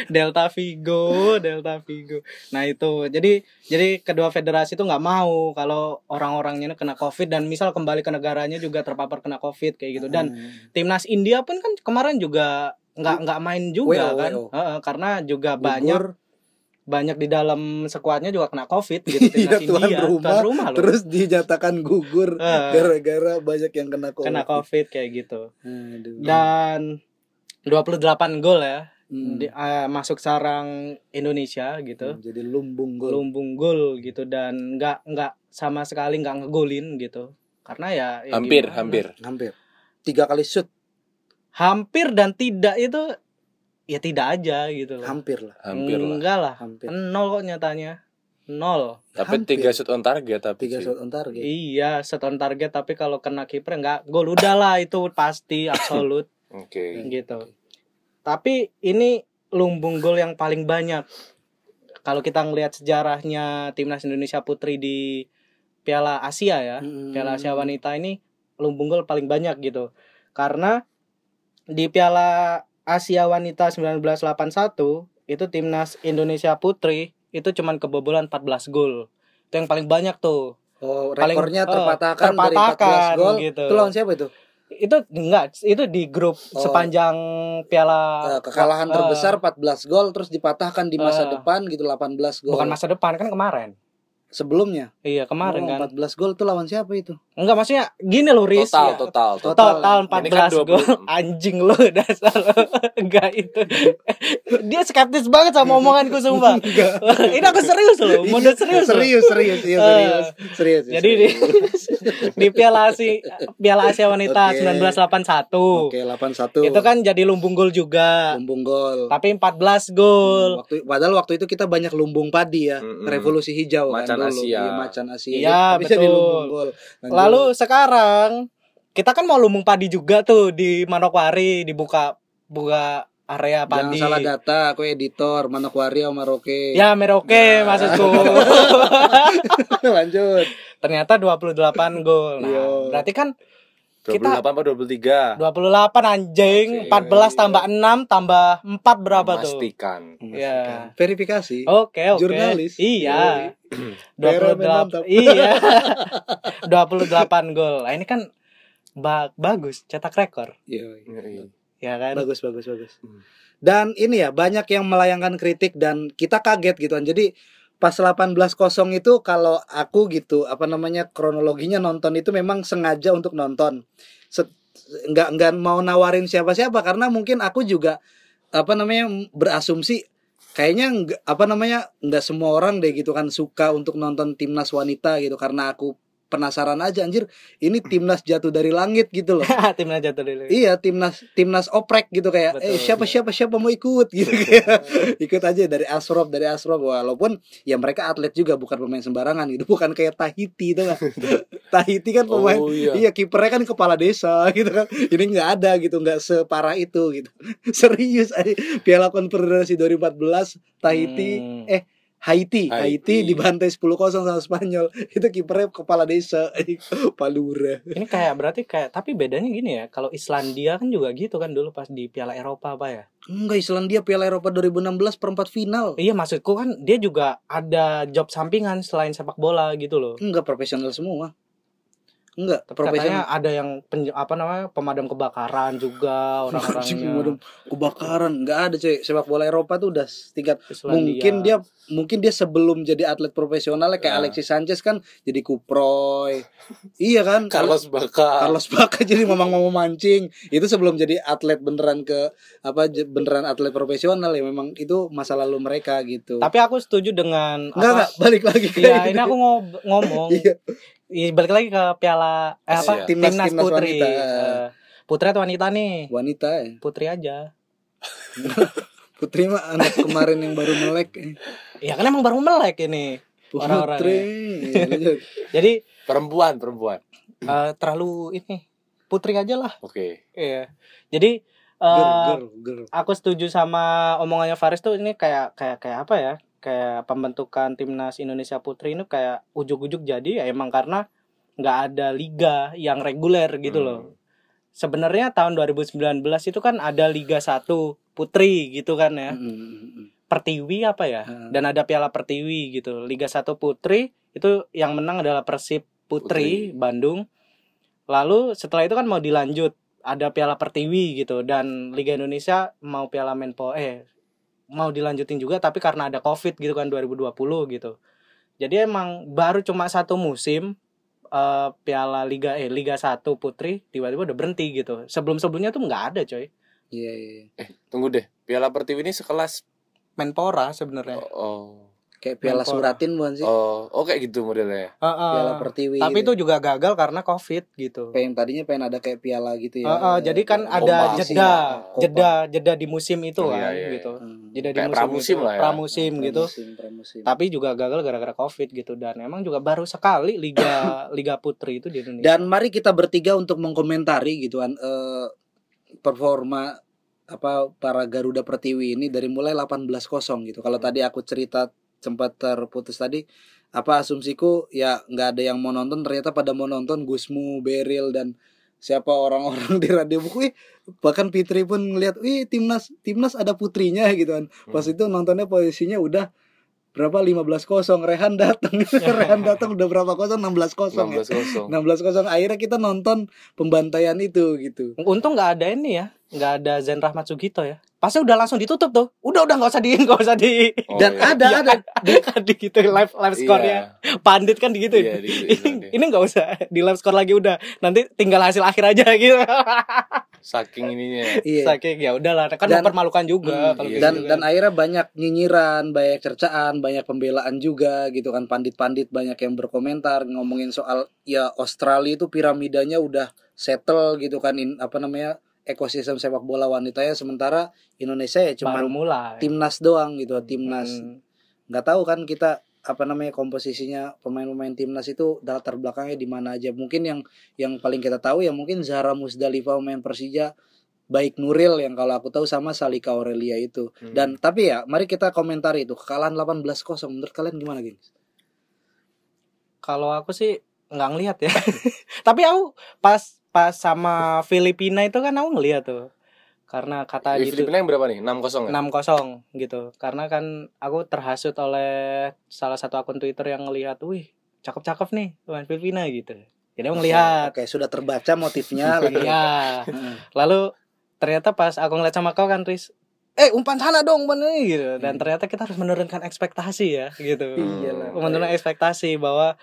Delta Vigo, Delta Vigo. Nah itu, jadi jadi kedua federasi itu nggak mau kalau orang-orangnya kena COVID dan misal kembali ke negaranya juga terpapar kena COVID kayak gitu. Dan Hmm. timnas India pun kan kemarin juga nggak nggak main juga kan. Heeh, karena juga Gugur. banyak banyak di dalam skuadnya juga kena COVID gitu Iya, tuan India. rumah, Tuan rumah loh. terus dinyatakan gugur Heeh. gara-gara banyak yang kena COVID. kena COVID kayak gitu. Aduh. Dan 28 gol ya Hmm. di- eh, masuk sarang Indonesia gitu. Jadi lumbung gol. lumbung gol gitu dan nggak nggak sama sekali nggak ngegolin gitu karena ya, ya Hampir, gimana? hampir. Hampir. Tiga kali shoot, hampir dan tidak itu ya tidak aja gitu loh hampir lah. Hampir lah. enggak lah Hampir. nol kok nyatanya nol Tapi Hampir. tiga shoot on target tapi Tiga sih. shot on target. iya set on target tapi kalau kena kiper nggak gol udah lah itu pasti absolut Oke. gitu tapi ini lumbung gol yang paling banyak kalau kita ngelihat sejarahnya timnas Indonesia putri di Piala Asia ya Hmm. Piala Asia Wanita ini lumbung gol paling banyak gitu. Karena di Piala Asia Wanita 1981 itu timnas Indonesia Putri itu cuman kebobolan 14 gol. Itu yang paling banyak tuh. Oh, Paling- rekornya oh, terpatahkan, terpatahkan dari 14 gol. gitu. Itu lawan siapa itu? Itu enggak, itu di grup Oh. sepanjang Piala Eh, kekalahan eh, terbesar 14 gol terus dipatahkan di masa Eh. depan gitu 18 gol. bukan masa depan kan kemarin. Sebelumnya. Iya, kemarin Oh, kan. 14 gol itu lawan siapa itu? Enggak maksudnya gini loh Riz. Total, Ya. total, Total. total. total Ini kan 14 20. gol anjing lo dasar lo enggak itu dia skeptis banget sama omonganku sumpah Enggak. ini aku serius loh mode serius loh. serius, serius, iya, Eh, serius, serius. jadi di, serius. di Piala Asia Piala Asia Wanita Oke. 1981 Oke, 81. itu kan jadi lumbung gol juga lumbung gol. tapi 14 gol Waktu padahal waktu itu kita banyak lumbung padi ya, Mm-mm. revolusi hijau Macan kan dulu. Asia. Iya, macan Asia. Iya, Tapi jadi betul. lumbung gol. Lalu sekarang kita kan mau lumbung padi juga tuh di Manokwari dibuka buka area Jangan padi salah data, aku editor Manokwari sama Maroke. ya Merauke Nah. maksudku Lanjut. ternyata 28 gol. Nah, Iya. berarti kan 28 apa 23? 28 anjing, Oke. 14 tambah 6 tambah 4 berapa tuh? Memastikan. Iya. Verifikasi. Oke, oke. Jurnalis. Iya. Daerah 28 mantap. Iya. 28 gol. Nah, ini kan ba- bagus, cetak rekor. Iya. Iya. Ya kan? Bagus, bagus, bagus. Hmm. Dan ini ya banyak yang melayangkan kritik dan kita kaget gitu kan. Jadi pas 18.0 itu kalau aku gitu apa namanya kronologinya nonton itu memang sengaja untuk nonton. Nggak nggak mau nawarin siapa-siapa karena mungkin aku juga apa namanya berasumsi kayaknya nggak apa namanya nggak semua orang deh gitu kan suka untuk nonton timnas wanita gitu karena aku penasaran aja anjir ini timnas jatuh dari langit gitu loh. Timnas jatuh dulu. Iya timnas timnas oprek gitu kayak Betul, eh siapa siapa siapa mau ikut? Gitu kayak. ikut aja dari Asrop dari Asrop walaupun ya mereka atlet juga bukan pemain sembarangan gitu. Bukan kayak Tahiti itu kan Tahiti kan pemain Oh iya. iya kipernya kan kepala desa gitu kan. Ini nggak ada gitu nggak separah itu gitu. Serius aja Piala Konfederasi 2014 Tahiti Hmm. eh Haiti, Haiti, Haiti. dibantai 10-0 sama Spanyol. Itu kipernya kepala desa, Palura. Ini kayak berarti kayak tapi bedanya gini ya. Kalau Islandia kan juga gitu kan dulu pas di Piala Eropa apa ya? Enggak Islandia Piala Eropa 2016 perempat final. Iya maksudku kan dia juga ada job sampingan selain sepak bola gitu loh. Enggak profesional semua. Enggak, profesional. katanya ada yang pen- apa namanya pemadam kebakaran juga orang-orangnya. waduh, kebakaran. Enggak ada cuy. Sepak bola Eropa tuh udah tingkat Islandia. mungkin dia mungkin dia sebelum jadi atlet profesional kayak Nah. Alexis Sanchez kan jadi kuproy. Iya kan? Carlos Bacca. Carlos Bacca jadi memang mau mancing. Itu sebelum jadi atlet beneran ke apa beneran atlet profesional ya. Memang itu masa lalu mereka gitu. Tapi aku setuju dengan enggak enggak. Balik lagi. Iya, ini aku ngo- ngomong. Iya Ih, balik lagi ke piala eh apa? Asia. Timnas- Timnas, timnas putri. wanita. Eh, putri atau wanita nih? Wanita ya. Putri aja. Putri mah anak kemarin yang baru melek. eh. Ya kan emang baru melek ini. Orang-orang Putri. Iya, lanjut. Jadi Perempuan, perempuan. eh, terlalu ini putri aja lah. Oke. Iya. Jadi eh, Ger, ger, ger. aku setuju sama omongannya Faris tuh ini kayak kayak kayak apa ya? Kayak pembentukan timnas Indonesia Putri ini kayak ujuk-ujuk jadi ya emang karena nggak ada liga yang reguler gitu loh. Hmm. Sebenarnya tahun 2019 itu kan ada Liga 1 Putri gitu kan ya. Mm, mm, mm. Pertiwi apa ya? Hmm. Dan ada Piala Pertiwi gitu. Liga 1 Putri itu yang menang adalah Persib Putri, Bandung. Lalu setelah itu kan mau dilanjut ada Piala Pertiwi gitu dan Liga Indonesia mau Piala Menpo eh mau dilanjutin juga tapi karena ada Covid gitu kan 2020 gitu. Jadi emang baru cuma satu musim eh, Piala Liga eh Liga 1 Putri tiba-tiba udah berhenti gitu. Sebelum-sebelumnya tuh nggak ada coy. Iya, iya. Eh, tunggu deh. Piala Pertiwi ini sekelas Menpora sebenarnya. oh. Kayak piala Menpora. suratin bukan sih? Oh, oh kayak gitu modelnya. Heeh. Piala Pertiwi. Tapi gitu. itu juga gagal karena Covid gitu. pengen tadinya pengen ada kayak piala gitu ya. Heeh, jadi kan ada jeda, jeda, jeda di musim itu Oh, kan iya, iya, gitu. Hmm. Jeda di Kayak musim pramusim itu, lah ya. pramusim gitu. Pramusim, pramusim. Tapi juga gagal gara-gara Covid gitu dan emang juga baru sekali liga liga putri itu di Indonesia. Dan mari kita bertiga untuk mengkomentari gitu kan eh, performa apa para Garuda Pertiwi ini dari mulai 18-0 gitu. Kalau tadi aku cerita sempat terputus tadi apa asumsiku ya nggak ada yang mau nonton ternyata pada mau nonton Gusmu, Beril dan siapa orang-orang di radio buku Ih, bahkan Fitri pun ngelihat wih timnas timnas ada putrinya gitu kan pas Hmm. itu nontonnya posisinya udah berapa 15 kosong Rehan datang Rehan datang udah berapa kosong 16 kosong ya 16 kosong. 16 kosong akhirnya kita nonton pembantaian itu gitu Untung nggak ada ini ya, nggak ada Zen Rahmat Sugito ya. Pasti udah langsung ditutup tuh. Udah udah nggak usah di nggak usah di Oh, dan iya. ada Iya, ada di, di gitu live live score-nya. Pandit kan di gitu. Iya, di- di- ini di- ini nggak usah di live score lagi udah. Nanti tinggal hasil akhir aja gitu. Saking ininya. iya Saking ya udahlah kan Dan- mempermalukan juga Hmm, kalau iya. dan gitu dan kan. akhirnya banyak nyinyiran banyak cercaan banyak pembelaan juga gitu kan pandit-pandit banyak yang berkomentar ngomongin soal ya Australia itu piramidanya udah settle gitu kan in, apa namanya ekosistem sepak bola wanitanya sementara Indonesia ya cuma mulai. timnas doang gitu timnas Hmm. nggak tahu kan kita apa namanya komposisinya pemain-pemain timnas itu latar belakangnya di mana aja mungkin yang yang paling kita tahu ya mungkin Zahra Musdalifah pemain Persija baik Nuril yang kalau aku tahu sama Salika Aurelia itu Hmm. dan tapi ya mari kita komentari itu kekalahan 18-0 menurut kalian gimana gini Kalau aku sih nggak ngelihat ya. Tapi aku pas pas sama Filipina itu kan aku ngelihat tuh. Karena kata Eh, gitu Filipina yang berapa nih? 6-0 ya? 6-0 gitu. Karena kan aku terhasut oleh salah satu akun Twitter yang ngelihat, "Wih, cakep-cakep nih pemain Filipina gitu." Jadi aku ngelihat. oke sudah terbaca motifnya lagi Iya. Lalu ternyata pas aku ngeliat sama kau kan Riz eh umpan sana dong umpan ini gitu dan Hmm. ternyata kita harus menurunkan ekspektasi ya gitu Iyalah. menurunkan ekspektasi bahwa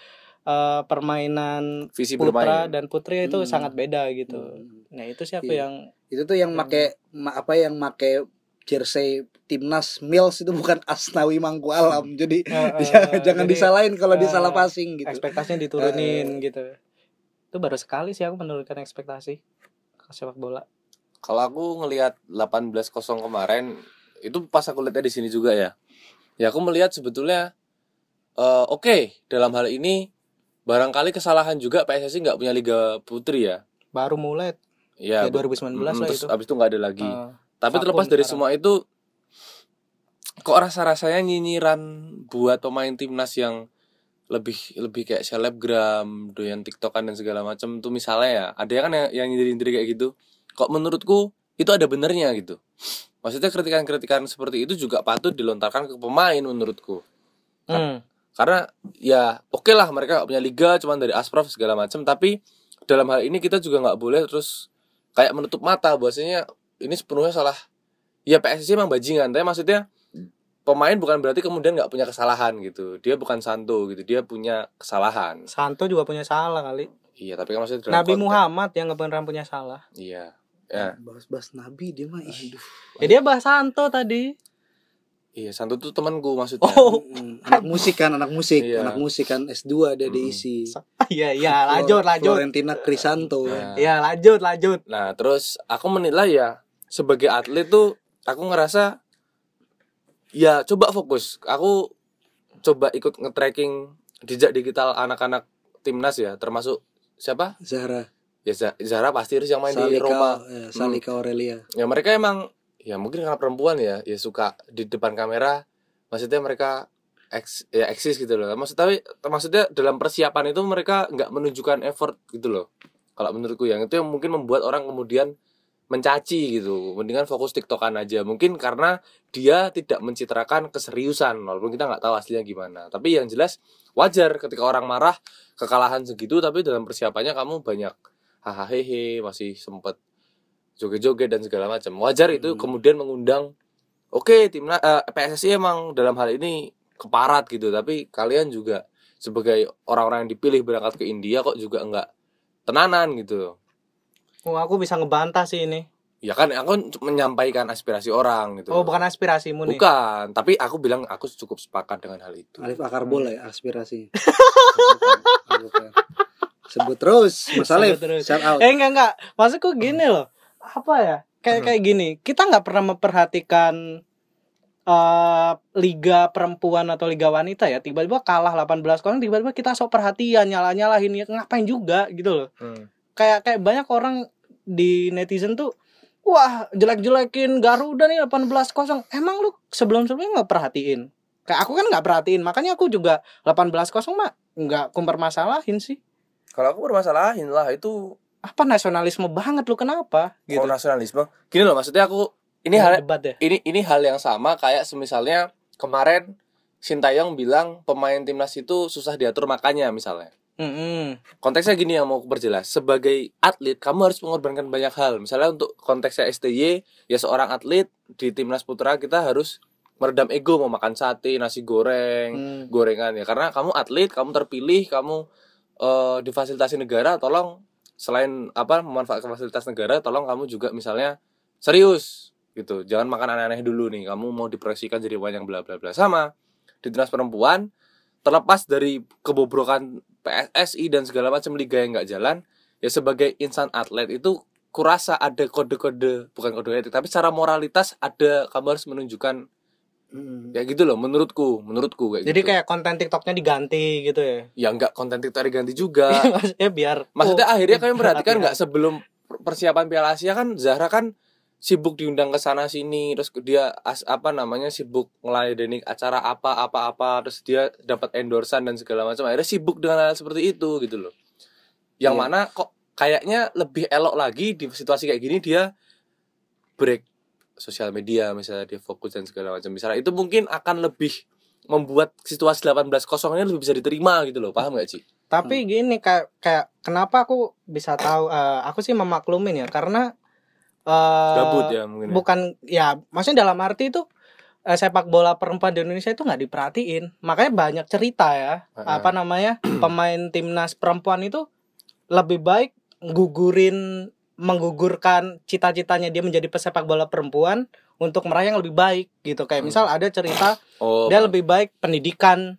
eh, permainan Visi putra bermain. dan putri itu Hmm. sangat beda gitu Hmm. nah itu siapa Iya. yang itu tuh yang make ma- apa yang make jersey timnas Mills itu bukan Asnawi Mangku Alam jadi Eh, eh, jangan, jangan jadi, disalahin kalau eh, disalah passing gitu ekspektasinya diturunin gitu itu baru sekali sih aku menurunkan ekspektasi ke sepak bola Kalau aku ngelihat 18-0 kemarin itu pas aku lihatnya di sini juga ya. Ya aku melihat sebetulnya eh, oke dalam hal ini barangkali kesalahan juga PSSI nggak punya liga putri ya. baru mulai Ya, ya 2019 mm, lah terus itu abis itu nggak ada lagi. Eh, Tapi terlepas dari sekarang. semua itu kok rasa-rasanya nyinyiran buat pemain timnas yang lebih lebih kayak selebgram, doyan tiktokan dan segala macam tuh misalnya ya, ada kan yang, yang nyindir-nyindir kayak gitu. Kok menurutku itu ada benernya gitu. Maksudnya kritikan-kritikan seperti itu juga patut dilontarkan ke pemain menurutku. Hmm. Karena ya oke lah mereka nggak punya liga cuman dari Asprof segala macam tapi dalam hal ini kita juga nggak boleh terus kayak menutup mata. Bahwasanya ini sepenuhnya salah. Ya PSSI emang bajingan. Tapi maksudnya pemain bukan berarti kemudian nggak punya kesalahan gitu. Dia bukan Santo gitu. Dia punya kesalahan. Santo juga punya salah kali. Iya tapi kan maksudnya Nabi konteks- Muhammad yang kebenaran punya salah. iya ya. Bahas-bahas nabi dia mah ih Ya dia bahas Santo tadi. Iya, Santo tuh temanku maksudnya. Oh, Mm, anak musik kan anak musik Iya. anak musik kan S2 dia Mm. diisi iya iya lanjut lanjut. Florentina Crisanto Nah, Iya lanjut lanjut. Nah, terus aku menilai ya sebagai atlet tuh aku ngerasa ya coba fokus. Aku coba ikut nge-tracking jejak digital anak-anak timnas ya, termasuk siapa? Zahra Ya Za- Zara pasti harus yang main di Roma. Salika, ya, Salika Aurelia Ya mereka emang ya mungkin karena perempuan ya, ya suka di depan kamera. Maksudnya mereka eks, ya eksis gitu loh. Maksud tapi maksudnya dalam persiapan itu mereka nggak menunjukkan effort gitu loh. Kalau menurutku yang itu yang mungkin membuat orang kemudian mencaci gitu. Mendingan fokus tiktokan aja. Mungkin karena dia tidak mencitrakan keseriusan walaupun kita nggak tahu aslinya gimana. Tapi yang jelas wajar ketika orang marah kekalahan segitu tapi dalam persiapannya kamu banyak hahaha masih sempet joget-joget dan segala macam. Wajar itu Hmm. kemudian mengundang oke timnas eh, PSSI emang dalam hal ini keparat gitu, tapi kalian juga sebagai orang-orang yang dipilih berangkat ke India kok juga enggak tenanan gitu. Oh, aku bisa ngebantah sih ini. Ya kan aku menyampaikan aspirasi orang gitu. Oh, bukan aspirasimu nih. Bukan, tapi aku bilang aku cukup sepakat dengan hal itu. Alif akar bola ya aspirasi Bukan. sebut terus Mas Sebut Alif terus. shout out Eh enggak enggak. Maksudku gini loh. Apa ya? Kayak Hmm. kayak gini. Kita nggak pernah memperhatikan eh liga perempuan atau liga wanita ya tiba-tiba kalah 18 orang tiba-tiba kita sok perhatian nyala-nyalahin ya ngapain juga gitu loh Hmm. kayak kayak banyak orang di netizen tuh wah jelek-jelekin Garuda nih 18 kosong emang lu sebelum-sebelumnya nggak perhatiin kayak aku kan nggak perhatiin makanya aku juga 18 kosong mah nggak kumpermasalahin sih Kalau aku bermasalahin lah itu apa nasionalisme banget lu kenapa gitu kalau nasionalisme. Gini loh maksudnya aku ini hal debat ya ini ini hal yang sama kayak semisalnya kemarin Sintayong bilang pemain timnas itu susah diatur makannya misalnya. Mm-mm. Konteksnya gini yang mau aku perjelas. Sebagai atlet kamu harus mengorbankan banyak hal. Misalnya untuk konteksnya STY ya seorang atlet di timnas putra kita harus meredam ego mau makan sate, nasi goreng, Hmm. gorengan ya. Karena kamu atlet, kamu terpilih, kamu eh, difasilitasi negara, tolong selain apa memanfaatkan fasilitas negara, tolong kamu juga misalnya serius gitu. Jangan makan aneh-aneh dulu nih. Kamu mau diproyeksikan jadi pemain yang bla bla bla. Sama di timnas perempuan terlepas dari kebobrokan PSSI dan segala macam liga yang nggak jalan, ya sebagai insan atlet itu kurasa ada kode-kode bukan kode etik tapi secara moralitas ada kamu harus menunjukkan Mm. ya gitu loh menurutku menurutku kayak jadi gitu. kayak konten TikToknya diganti gitu ya ya nggak konten TikTok diganti juga maksudnya biar maksudnya oh, akhirnya kalian perhatikan hati-hati. nggak sebelum persiapan Piala Asia kan Zahra kan sibuk diundang ke sana sini terus dia as, apa namanya sibuk ngeladeni acara apa apa apa terus dia dapat endorsan dan segala macam akhirnya sibuk dengan hal seperti itu gitu loh yang Iya. mana kok kayaknya lebih elok lagi di situasi kayak gini dia break sosial media misalnya dia fokus dan segala macam. Misalnya itu mungkin akan lebih membuat situasi 18 kosong ini lebih bisa diterima gitu loh. Paham gak sih tapi gini kayak kayak kenapa aku bisa tahu eh, aku sih memaklumin ya karena eh gabut ya mungkin ya. bukan ya maksudnya dalam arti itu eh, sepak bola perempuan di Indonesia itu nggak diperhatiin. Makanya banyak cerita ya Heeh. apa namanya pemain timnas perempuan itu lebih baik gugurin menggugurkan cita-citanya dia menjadi pesepak bola perempuan untuk meraih yang lebih baik gitu kayak Hmm. misal ada cerita oh dia lebih baik pendidikan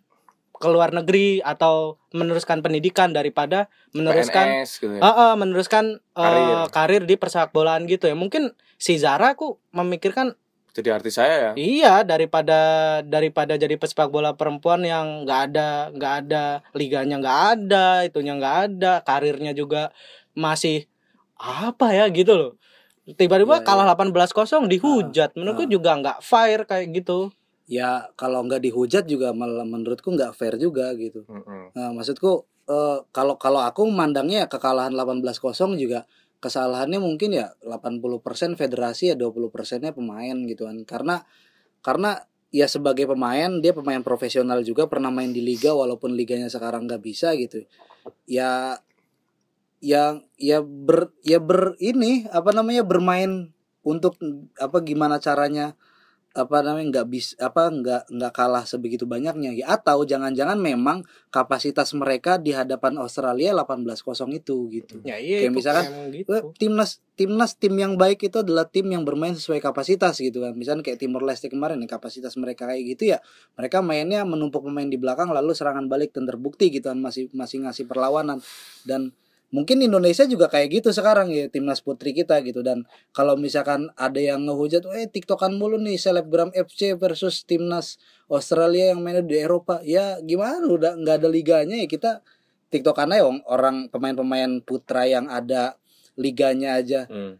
ke luar negeri atau meneruskan pendidikan daripada meneruskan PNS gitu ya. Ah, ah, meneruskan eh, Karir. karir di persepak bolaan gitu ya. Mungkin si Zara aku memikirkan jadi artis saya ya iya daripada daripada jadi pesepak bola perempuan yang nggak ada nggak ada liganya nggak ada, itunya nggak ada, karirnya juga masih apa ya gitu loh. Tiba-tiba Ya, kalah 18-0 dihujat. Menurutku ah. juga nggak fair kayak gitu. ya kalau nggak dihujat juga malah menurutku nggak fair juga gitu Mm-mm. Nah, maksudku eh, kalau kalau aku memandangnya kekalahan 18-0 juga kesalahannya mungkin ya 80% federasi ya 20 persennya pemain gitu kan. Karena karena ya sebagai pemain dia pemain profesional juga pernah main di liga walaupun liganya sekarang nggak bisa gitu. Ya yang ya ber ya ber ini apa namanya bermain untuk apa gimana caranya apa namanya nggak bis apa nggak nggak kalah sebegitu banyaknya ya atau jangan-jangan memang kapasitas mereka di hadapan Australia 18-0 itu gitu. Ya iya Kayak itu misalkan, emang gitu. Eh, timnas timnas tim yang baik itu adalah tim yang bermain sesuai kapasitas gitu kan misalnya kayak Timor Leste kemarin nih kapasitas mereka kayak gitu ya mereka mainnya menumpuk pemain di belakang lalu serangan balik dan terbukti gitu kan masih masih ngasih perlawanan dan mungkin Indonesia juga kayak gitu sekarang ya timnas putri kita gitu. Dan kalau misalkan ada yang ngehujat eh tiktokan mulu nih selebgram FC versus timnas Australia yang mainnya di Eropa. Ya gimana? Udah nggak ada liganya ya. Kita tiktokan aja orang pemain-pemain putra yang ada liganya aja. Hmm.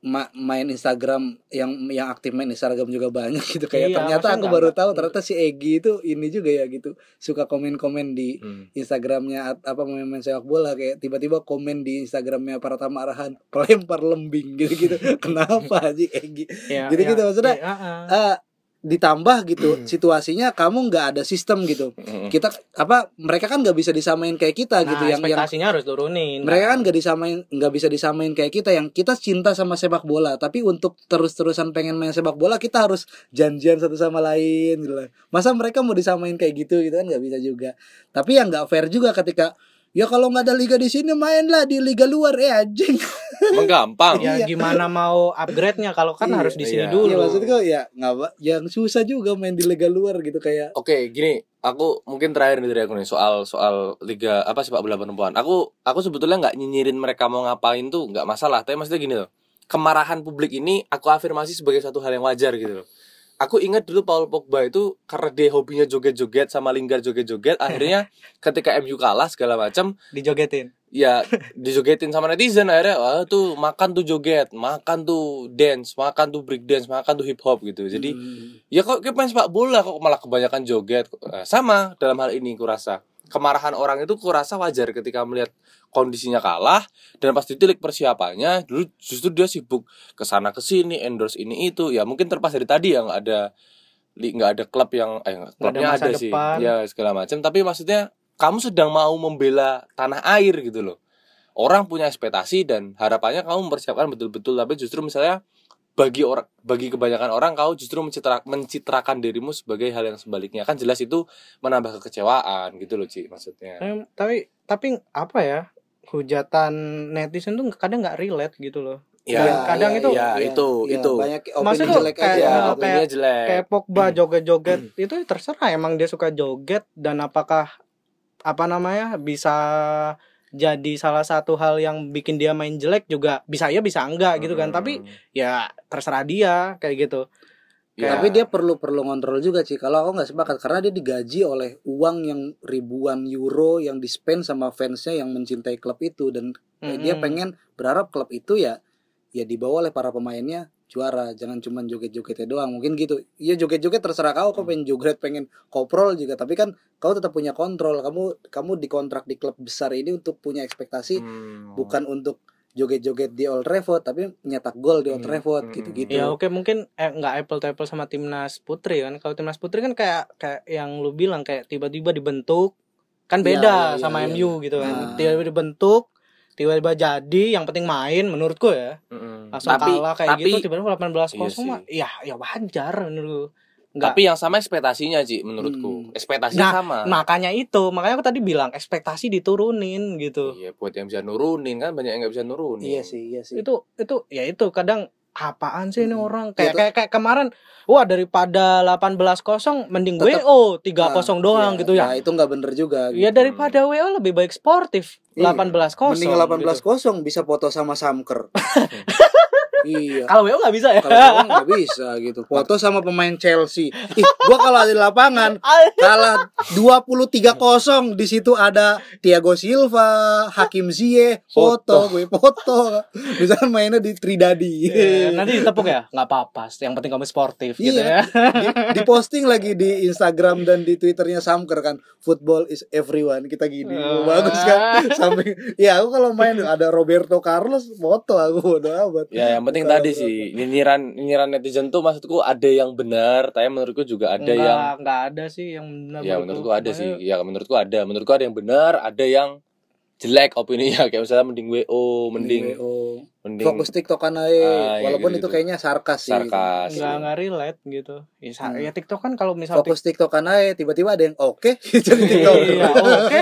Ma- main Instagram yang yang aktif main Instagram juga banyak gitu. Kayak Iya, ternyata aku baru tahu nggak- ternyata si Egi itu ini juga ya gitu. Suka komen-komen di Hmm. Instagramnya apa main, main sepak bola. Kayak tiba-tiba komen di Instagramnya para tamarahan pelempar lembing gitu-gitu. Kenapa sih Egi? Ya, gitu-gitu, ya, maksudnya, ah. Eh, ditambah gitu situasinya kamu nggak ada sistem gitu Hmm. kita apa mereka kan nggak bisa disamain kayak kita gitu Nah, yang yang ekspektasinya harus turunin. mereka kan gak disamain nggak bisa disamain kayak kita yang kita cinta sama sepak bola tapi untuk terus-terusan pengen main sepak bola kita harus janjian satu sama lain gitu masa mereka mau disamain kayak gitu gitu kan nggak bisa juga tapi yang nggak fair juga ketika ya kalau nggak ada liga di sini mainlah di liga luar eh anjing Emang gampang. ya Iya. gimana mau upgrade-nya kalau kan Iya, harus di sini iya. dulu. ya maksudnya ya nggak apa- yang susah juga main di liga luar gitu kayak Oke, gini, aku mungkin terakhir nih dari aku nih soal soal liga apa sepak bola perempuan. Aku aku sebetulnya nggak nyinyirin mereka mau ngapain tuh nggak masalah. Tapi maksudnya gini loh, kemarahan publik ini aku afirmasi sebagai satu hal yang wajar gitu loh. Aku ingat dulu Paul Pogba itu karena dia hobinya joget-joget sama Lingard joget-joget, akhirnya ketika MU kalah segala macam, Dijogetin. ya dijogetin sama netizen akhirnya wah tuh makan tuh joget, makan tuh dance, makan tuh break dance, makan tuh hip hop gitu. Jadi hmm, Ya kok kayak main sepak bola kok malah kebanyakan joget. Eh, sama dalam hal ini kurasa. Kemarahan orang itu kurasa wajar ketika melihat kondisinya kalah dan pas ditilik persiapannya dulu justru dia sibuk ke sana ke sini endorse ini itu. Ya mungkin terpas dari tadi yang ada nggak ada klub yang eh ada klubnya masa ada, sih. depan. ya segala macam. Tapi maksudnya kamu sedang mau membela tanah air gitu loh. Orang punya ekspektasi dan harapannya kamu mempersiapkan betul-betul. Tapi justru misalnya bagi orang bagi kebanyakan orang kau justru mencitra, mencitrakan dirimu sebagai hal yang sebaliknya. Kan jelas itu menambah kekecewaan gitu loh Ci maksudnya. Tapi tapi apa ya? Hujatan netizen tuh kadang nggak relate gitu loh. ya kadang itu- ya itu ya, itu banyak Maksudnya opini jelek kayak- aja ya kayak- opininya jelek Kayak Pogba joget-joget itu terserah emang dia suka joget dan apakah apa namanya bisa jadi salah satu hal yang bikin dia main jelek juga bisa ya bisa enggak gitu kan. Hmm. Tapi ya terserah dia kayak gitu. Ya. Tapi dia perlu perlu ngontrol juga sih. Kalau aku nggak sepakat karena dia digaji oleh uang yang ribuan euro yang di spend sama fansnya yang mencintai klub itu dan eh, dia pengen berharap klub itu ya ya dibawa oleh para pemainnya juara. Jangan cuma joget-jogetnya doang. Mungkin gitu. Iya joget-joget terserah kau. Kau pengen joget pengen koprol juga. Tapi kan kau tetap punya kontrol. Kamu kamu dikontrak di klub besar ini untuk punya ekspektasi Hmm. bukan untuk joget-joget di Old Trafford tapi nyetak gol di Old Hmm, Trafford hmm, gitu-gitu. Ya oke mungkin eh, nggak apple to apple sama timnas putri kan. Kalau timnas putri kan kayak kayak yang lu bilang kayak tiba-tiba dibentuk kan Iya, beda iya, sama iya, MU gitu kan. Nah. Tiba-tiba dibentuk, tiba-tiba jadi, yang penting main menurutku ya. Mm-mm. Langsung tapi kalah kayak tapi gitu tiba-tiba 18 Iya kosong sih. mah ya ya wajar menurutku. Nggak, tapi yang sama ekspektasinya Ci menurutku Hmm. ekspektasinya Nah, sama makanya itu, makanya aku tadi bilang ekspektasi diturunin gitu. iya buat yang bisa nurunin kan banyak yang nggak bisa nurunin Iya sih, iya sih. Itu itu ya itu kadang apaan sih ini Hmm. orang Ya, kayak kayak kayak kemarin wah daripada 18 kosong mending Tetep- WO 3 kosong doang Iya, gitu ya. Nah, itu nggak bener juga. Ya gitu. daripada WO lebih baik sportif Iya. 18 kosong. Mending 18 gitu. kosong bisa foto sama Samker. iya. Kalau WO nggak bisa ya. Kalau doang nggak bisa gitu. Foto sama pemain Chelsea. Ih, gua kalau ada di lapangan kalah 23-0 di situ ada Thiago Silva, Hakim Ziyech, foto, gue foto. Bisa mainnya di Tridadi. Iya, nanti ditepuk ya nggak apa-apa yang penting kamu sportif gitu Iya. ya di, di posting lagi di Instagram dan di Twitternya Samker kan football is everyone kita gini Ah. bagus kan samping ya aku kalau main ada Roberto Carlos foto aku bodo amat Ya yang penting Kalau tadi berapa? sih nyinyiran nyinyiran netizen tuh maksudku ada yang benar, tapi menurutku juga ada nggak, yang nggak ada sih yang benar ya menurutku ada sih. Ya menurutku ada, menurutku ada yang benar, ada yang jelek opininya kayak misalnya mending WO mending WO. mending fokus tiktokan aja Ah, iya, walaupun gitu-gitu. itu kayaknya sarkas sih sarkas nggak nggak relate gitu ya, Hmm. ya TikTok kan kalau misal fokus tiktokan aja tiba-tiba ada yang oke jadi tiktok Iya, oke.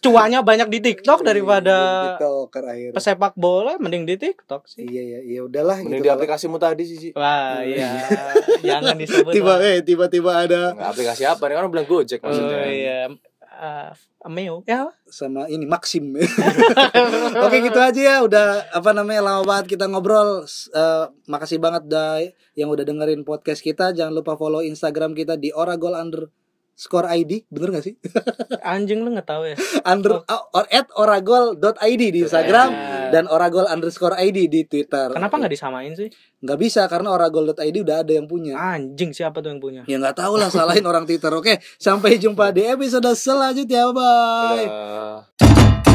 Cuannya banyak di TikTok daripada tiktoker akhirnya pesepak bola mending di TikTok sih. iya iya iya udahlah mending gitu di aplikasimu tadi sih sih Wah, iya. Jangan disebut. tiba eh tiba-tiba ada Nggak, aplikasi apa nih kan bilang Gojek Oh maksudnya iya. Uh, Ameo. Ya. sama ini Maxim oke gitu aja ya udah apa namanya lama banget kita ngobrol eh, makasih banget dah yang udah dengerin podcast kita jangan lupa follow Instagram kita di oragol underscore id bener gak sih Anjing lu nggak tahu ya. under uh, or at oragol.id di Instagram Ya. Dan oragol underscore id di Twitter Kenapa nggak disamain sih? nggak bisa karena oragol.id udah ada yang punya Anjing siapa tuh yang punya? ya nggak tahu lah salahin orang Twitter oke sampai jumpa di episode selanjutnya bye Dadah.